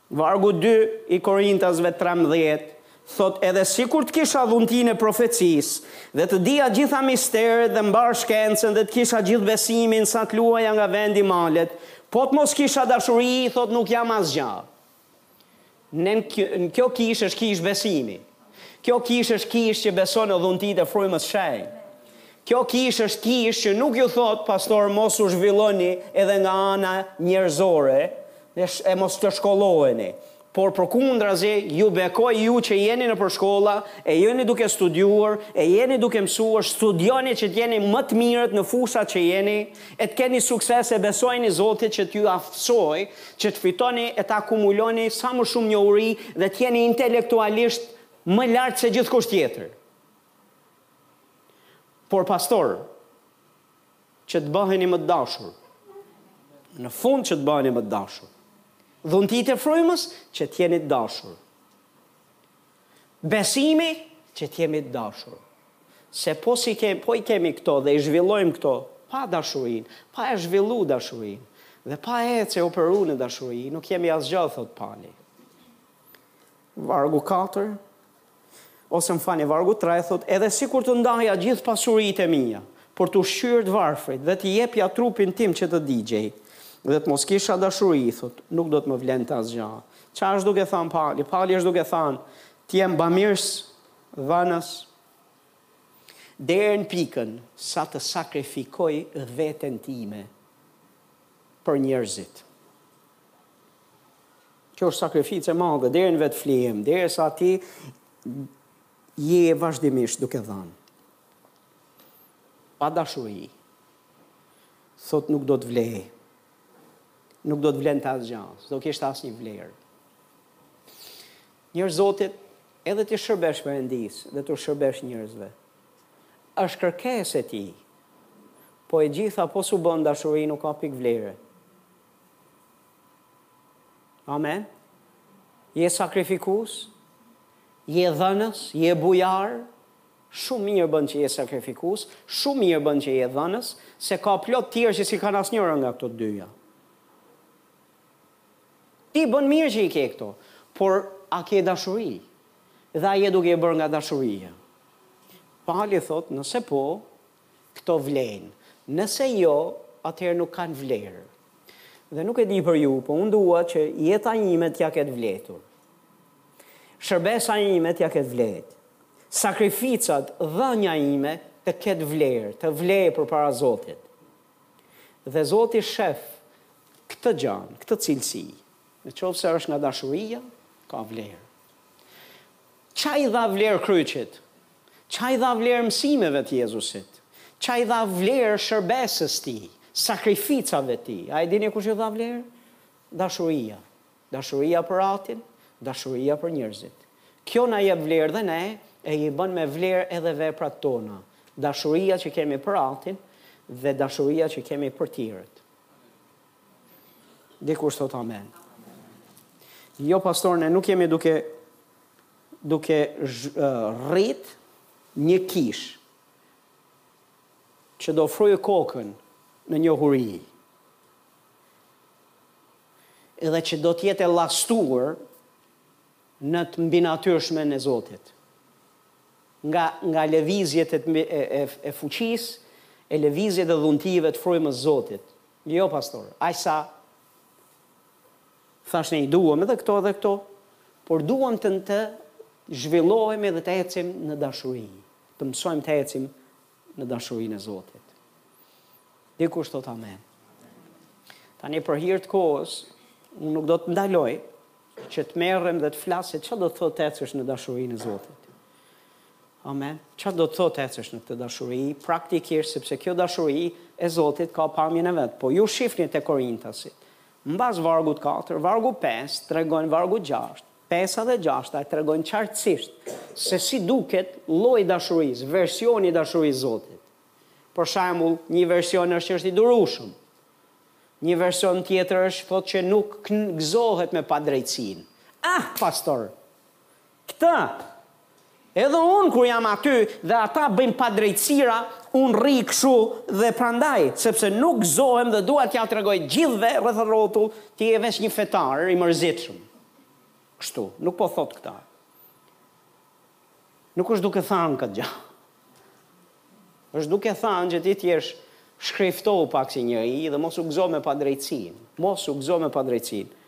Vargu dy i Korintasve trembëdhjetë thotë edhe sikur të kisha dhuntinë e profecisë dhe të dija të gjitha misteret dhe mbarë shkencën dhe të kisha gjithë besimin sa të luaja nga vendi malet, po të mos kisha dashuri, thotë nuk jam asgjë. Ne kjo kishë është kishë besimi. Kjo kishë është kishë që beson në dhuntitë e Frymës së Shenjtë. Kjo kishë është kishë që nuk ju thotë pastor mos u zhvilloni edhe nga ana njerëzore e mos të shkolloheni. Por përkundrazi ju bekoj ju që jeni nëpër shkolla e jeni duke studiuar e jeni duke mësuar studioni që të jeni më të mirët në fushat që jeni e të keni sukses e besojini Zotit që t'ju aftësojë që të fitoni e të akumuloni sa më shumë njohuri dhe të jeni intelektualisht më lart se gjithkush tjetër. Por pastor, që të bëheni më të dashur. Në fund që të bëheni më të dashur. Dhuntitë e Frymës që të jeni të dashur. Besimi që të jemi të dashur. Se po s'i ke, po i kemi këto dhe i zhvillojmë këto, pa dashurinë, pa e zhvillu dashurinë, dhe pa ecë e operu në dashuri, nuk jemi asgjë, thotë Pali. Vargu 4, ose më falni vargu 3, thotë, edhe sikur të ndaja gjithë pasuritë e mia për t'ushqyer të varfrit dhe të jepja trupin tim që të digjej, dhe të mos kisha dashuri, thotë, nuk do të më vlente asgjë. Ça është duke thanë Pali? Pali është duke thanë, të jem bamirës dhanës deri në pikën sa të sakrifikoj veten time për njerëzit. Kjo është sakrificë e madhe, deri në vetëflijim, derisa ti je vazhdimisht duke dhanë. Pa dashuri, thotë nuk do të vlejë, nuk do të vlente asgjë, s'do kishte asnjë vlerë. Njerëz të Zotit, edhe t'i shërbesh Perëndisë dhe t'u shërbesh njerëzve, është kërkesë e tij, po e gjitha po s'u bë në dashuri nuk ka pikë vlere. Amen? Je sakrifikues, je dhënës, je bujar, Shumë mirë bën që je sakrifikues, shumë mirë bën që je dhënës, se ka plot tjerë që s'i kanë asnjërën nga këto të dyja. Ti bën mirë që i ke këto, por a ke dashuri? Dhe a je duke e bërë nga dashuria? Pali thotë, nëse po, Këto vlejnë. Nëse jo, atëherë nuk kanë vlerë. Dhe nuk e di për ju, po unë dua që jeta ime t'ia ketë vlejtur. Shërbesa ime t'ia ketë vlejt. Sakrificat, dhanja ime të ketë vlerë, të vlejë përpara Zotit. Dhe Zoti shef këtë gjanë, këtë cilësi. Në qoftë se është nga dashuria, ka vlerë. Ç'a i dha vlerë kryqit? Ç'a i dha vlerë mësimeve të Jezusit? Ç'a i dha vlerë shërbesës tij, sakrificave tij? A e dini kush i dha vlerë? Dashuria. Dashuria për Atin, dashuria për njerëzit. Kjo na jep vlerë dhe ne e i bën me vlerë edhe veprat tona, dashuria që kemi për Atin dhe dashuria që kemi për tjerët. Dikush thot amen. Jo pastor, ne nuk jemi duke duke rrit një kishë që do fryjë kokën në njohuri edhe që do t'jetë e llastuar në të mbinatyrshmen e Zotit. Nga, nga lëvizjet e, e, e, e fuqisë, e lëvizjet e dhuntive të Frymës Zotit, Jo pastor, siç e thashë ne i duam edhe këto edhe këto, por duam të të zhvillohemi dhe të ecim në dashuri, të mësojmë të ecim në dashurinë e Zotit. Dikush thot amen. Tani për hir të kohës, unë nuk do të ndaloj, Që të merrem dhe të flas se ça do të thotë të ecësh në dashurinë e Zotit. Amen. Ça do të thotë të ecësh në këtë dashuri praktikisht sepse kjo dashuri e Zotit ka pamjen e vet. Po ju shifni te Korintasit. Mbas vargut 4, vargu 5 tregojnë vargu 6. Pesa dhe gjashta e tregojnë qartësisht se si duket lloji i dashurisë, versioni i dashurisë Zotit. Për shembull, një version është, është i durushëm. Një version tjetër është thotë që nuk gëzohet me padrejtësinë. Ah pastor! Këtë! Edhe unë kur jam aty dhe ata bëjnë padrejtësira, unë rri kështu dhe prandaj, sepse nuk gëzohem dhe dua t'ua tregoj gjithëve rreth rrotull, ti je veç një fetar i mërzitshëm. Kështu, nuk po thotë këtë. Nuk është duke thanë këtë gjë. Është duke thanë që ti të jesh shkriftohu pak si njeri dhe mos u gëzo me padrejtësinë. Mos u gëzo me padrejtësinë.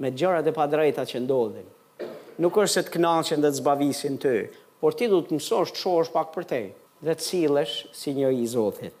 Me gjërat e padrejta që ndodhin. Nuk është se të kënaqen dhe të zbavisin ty, por ti duhet të mësosh të shohësh pak përtej dhe të sillesh si njeri i Zotit.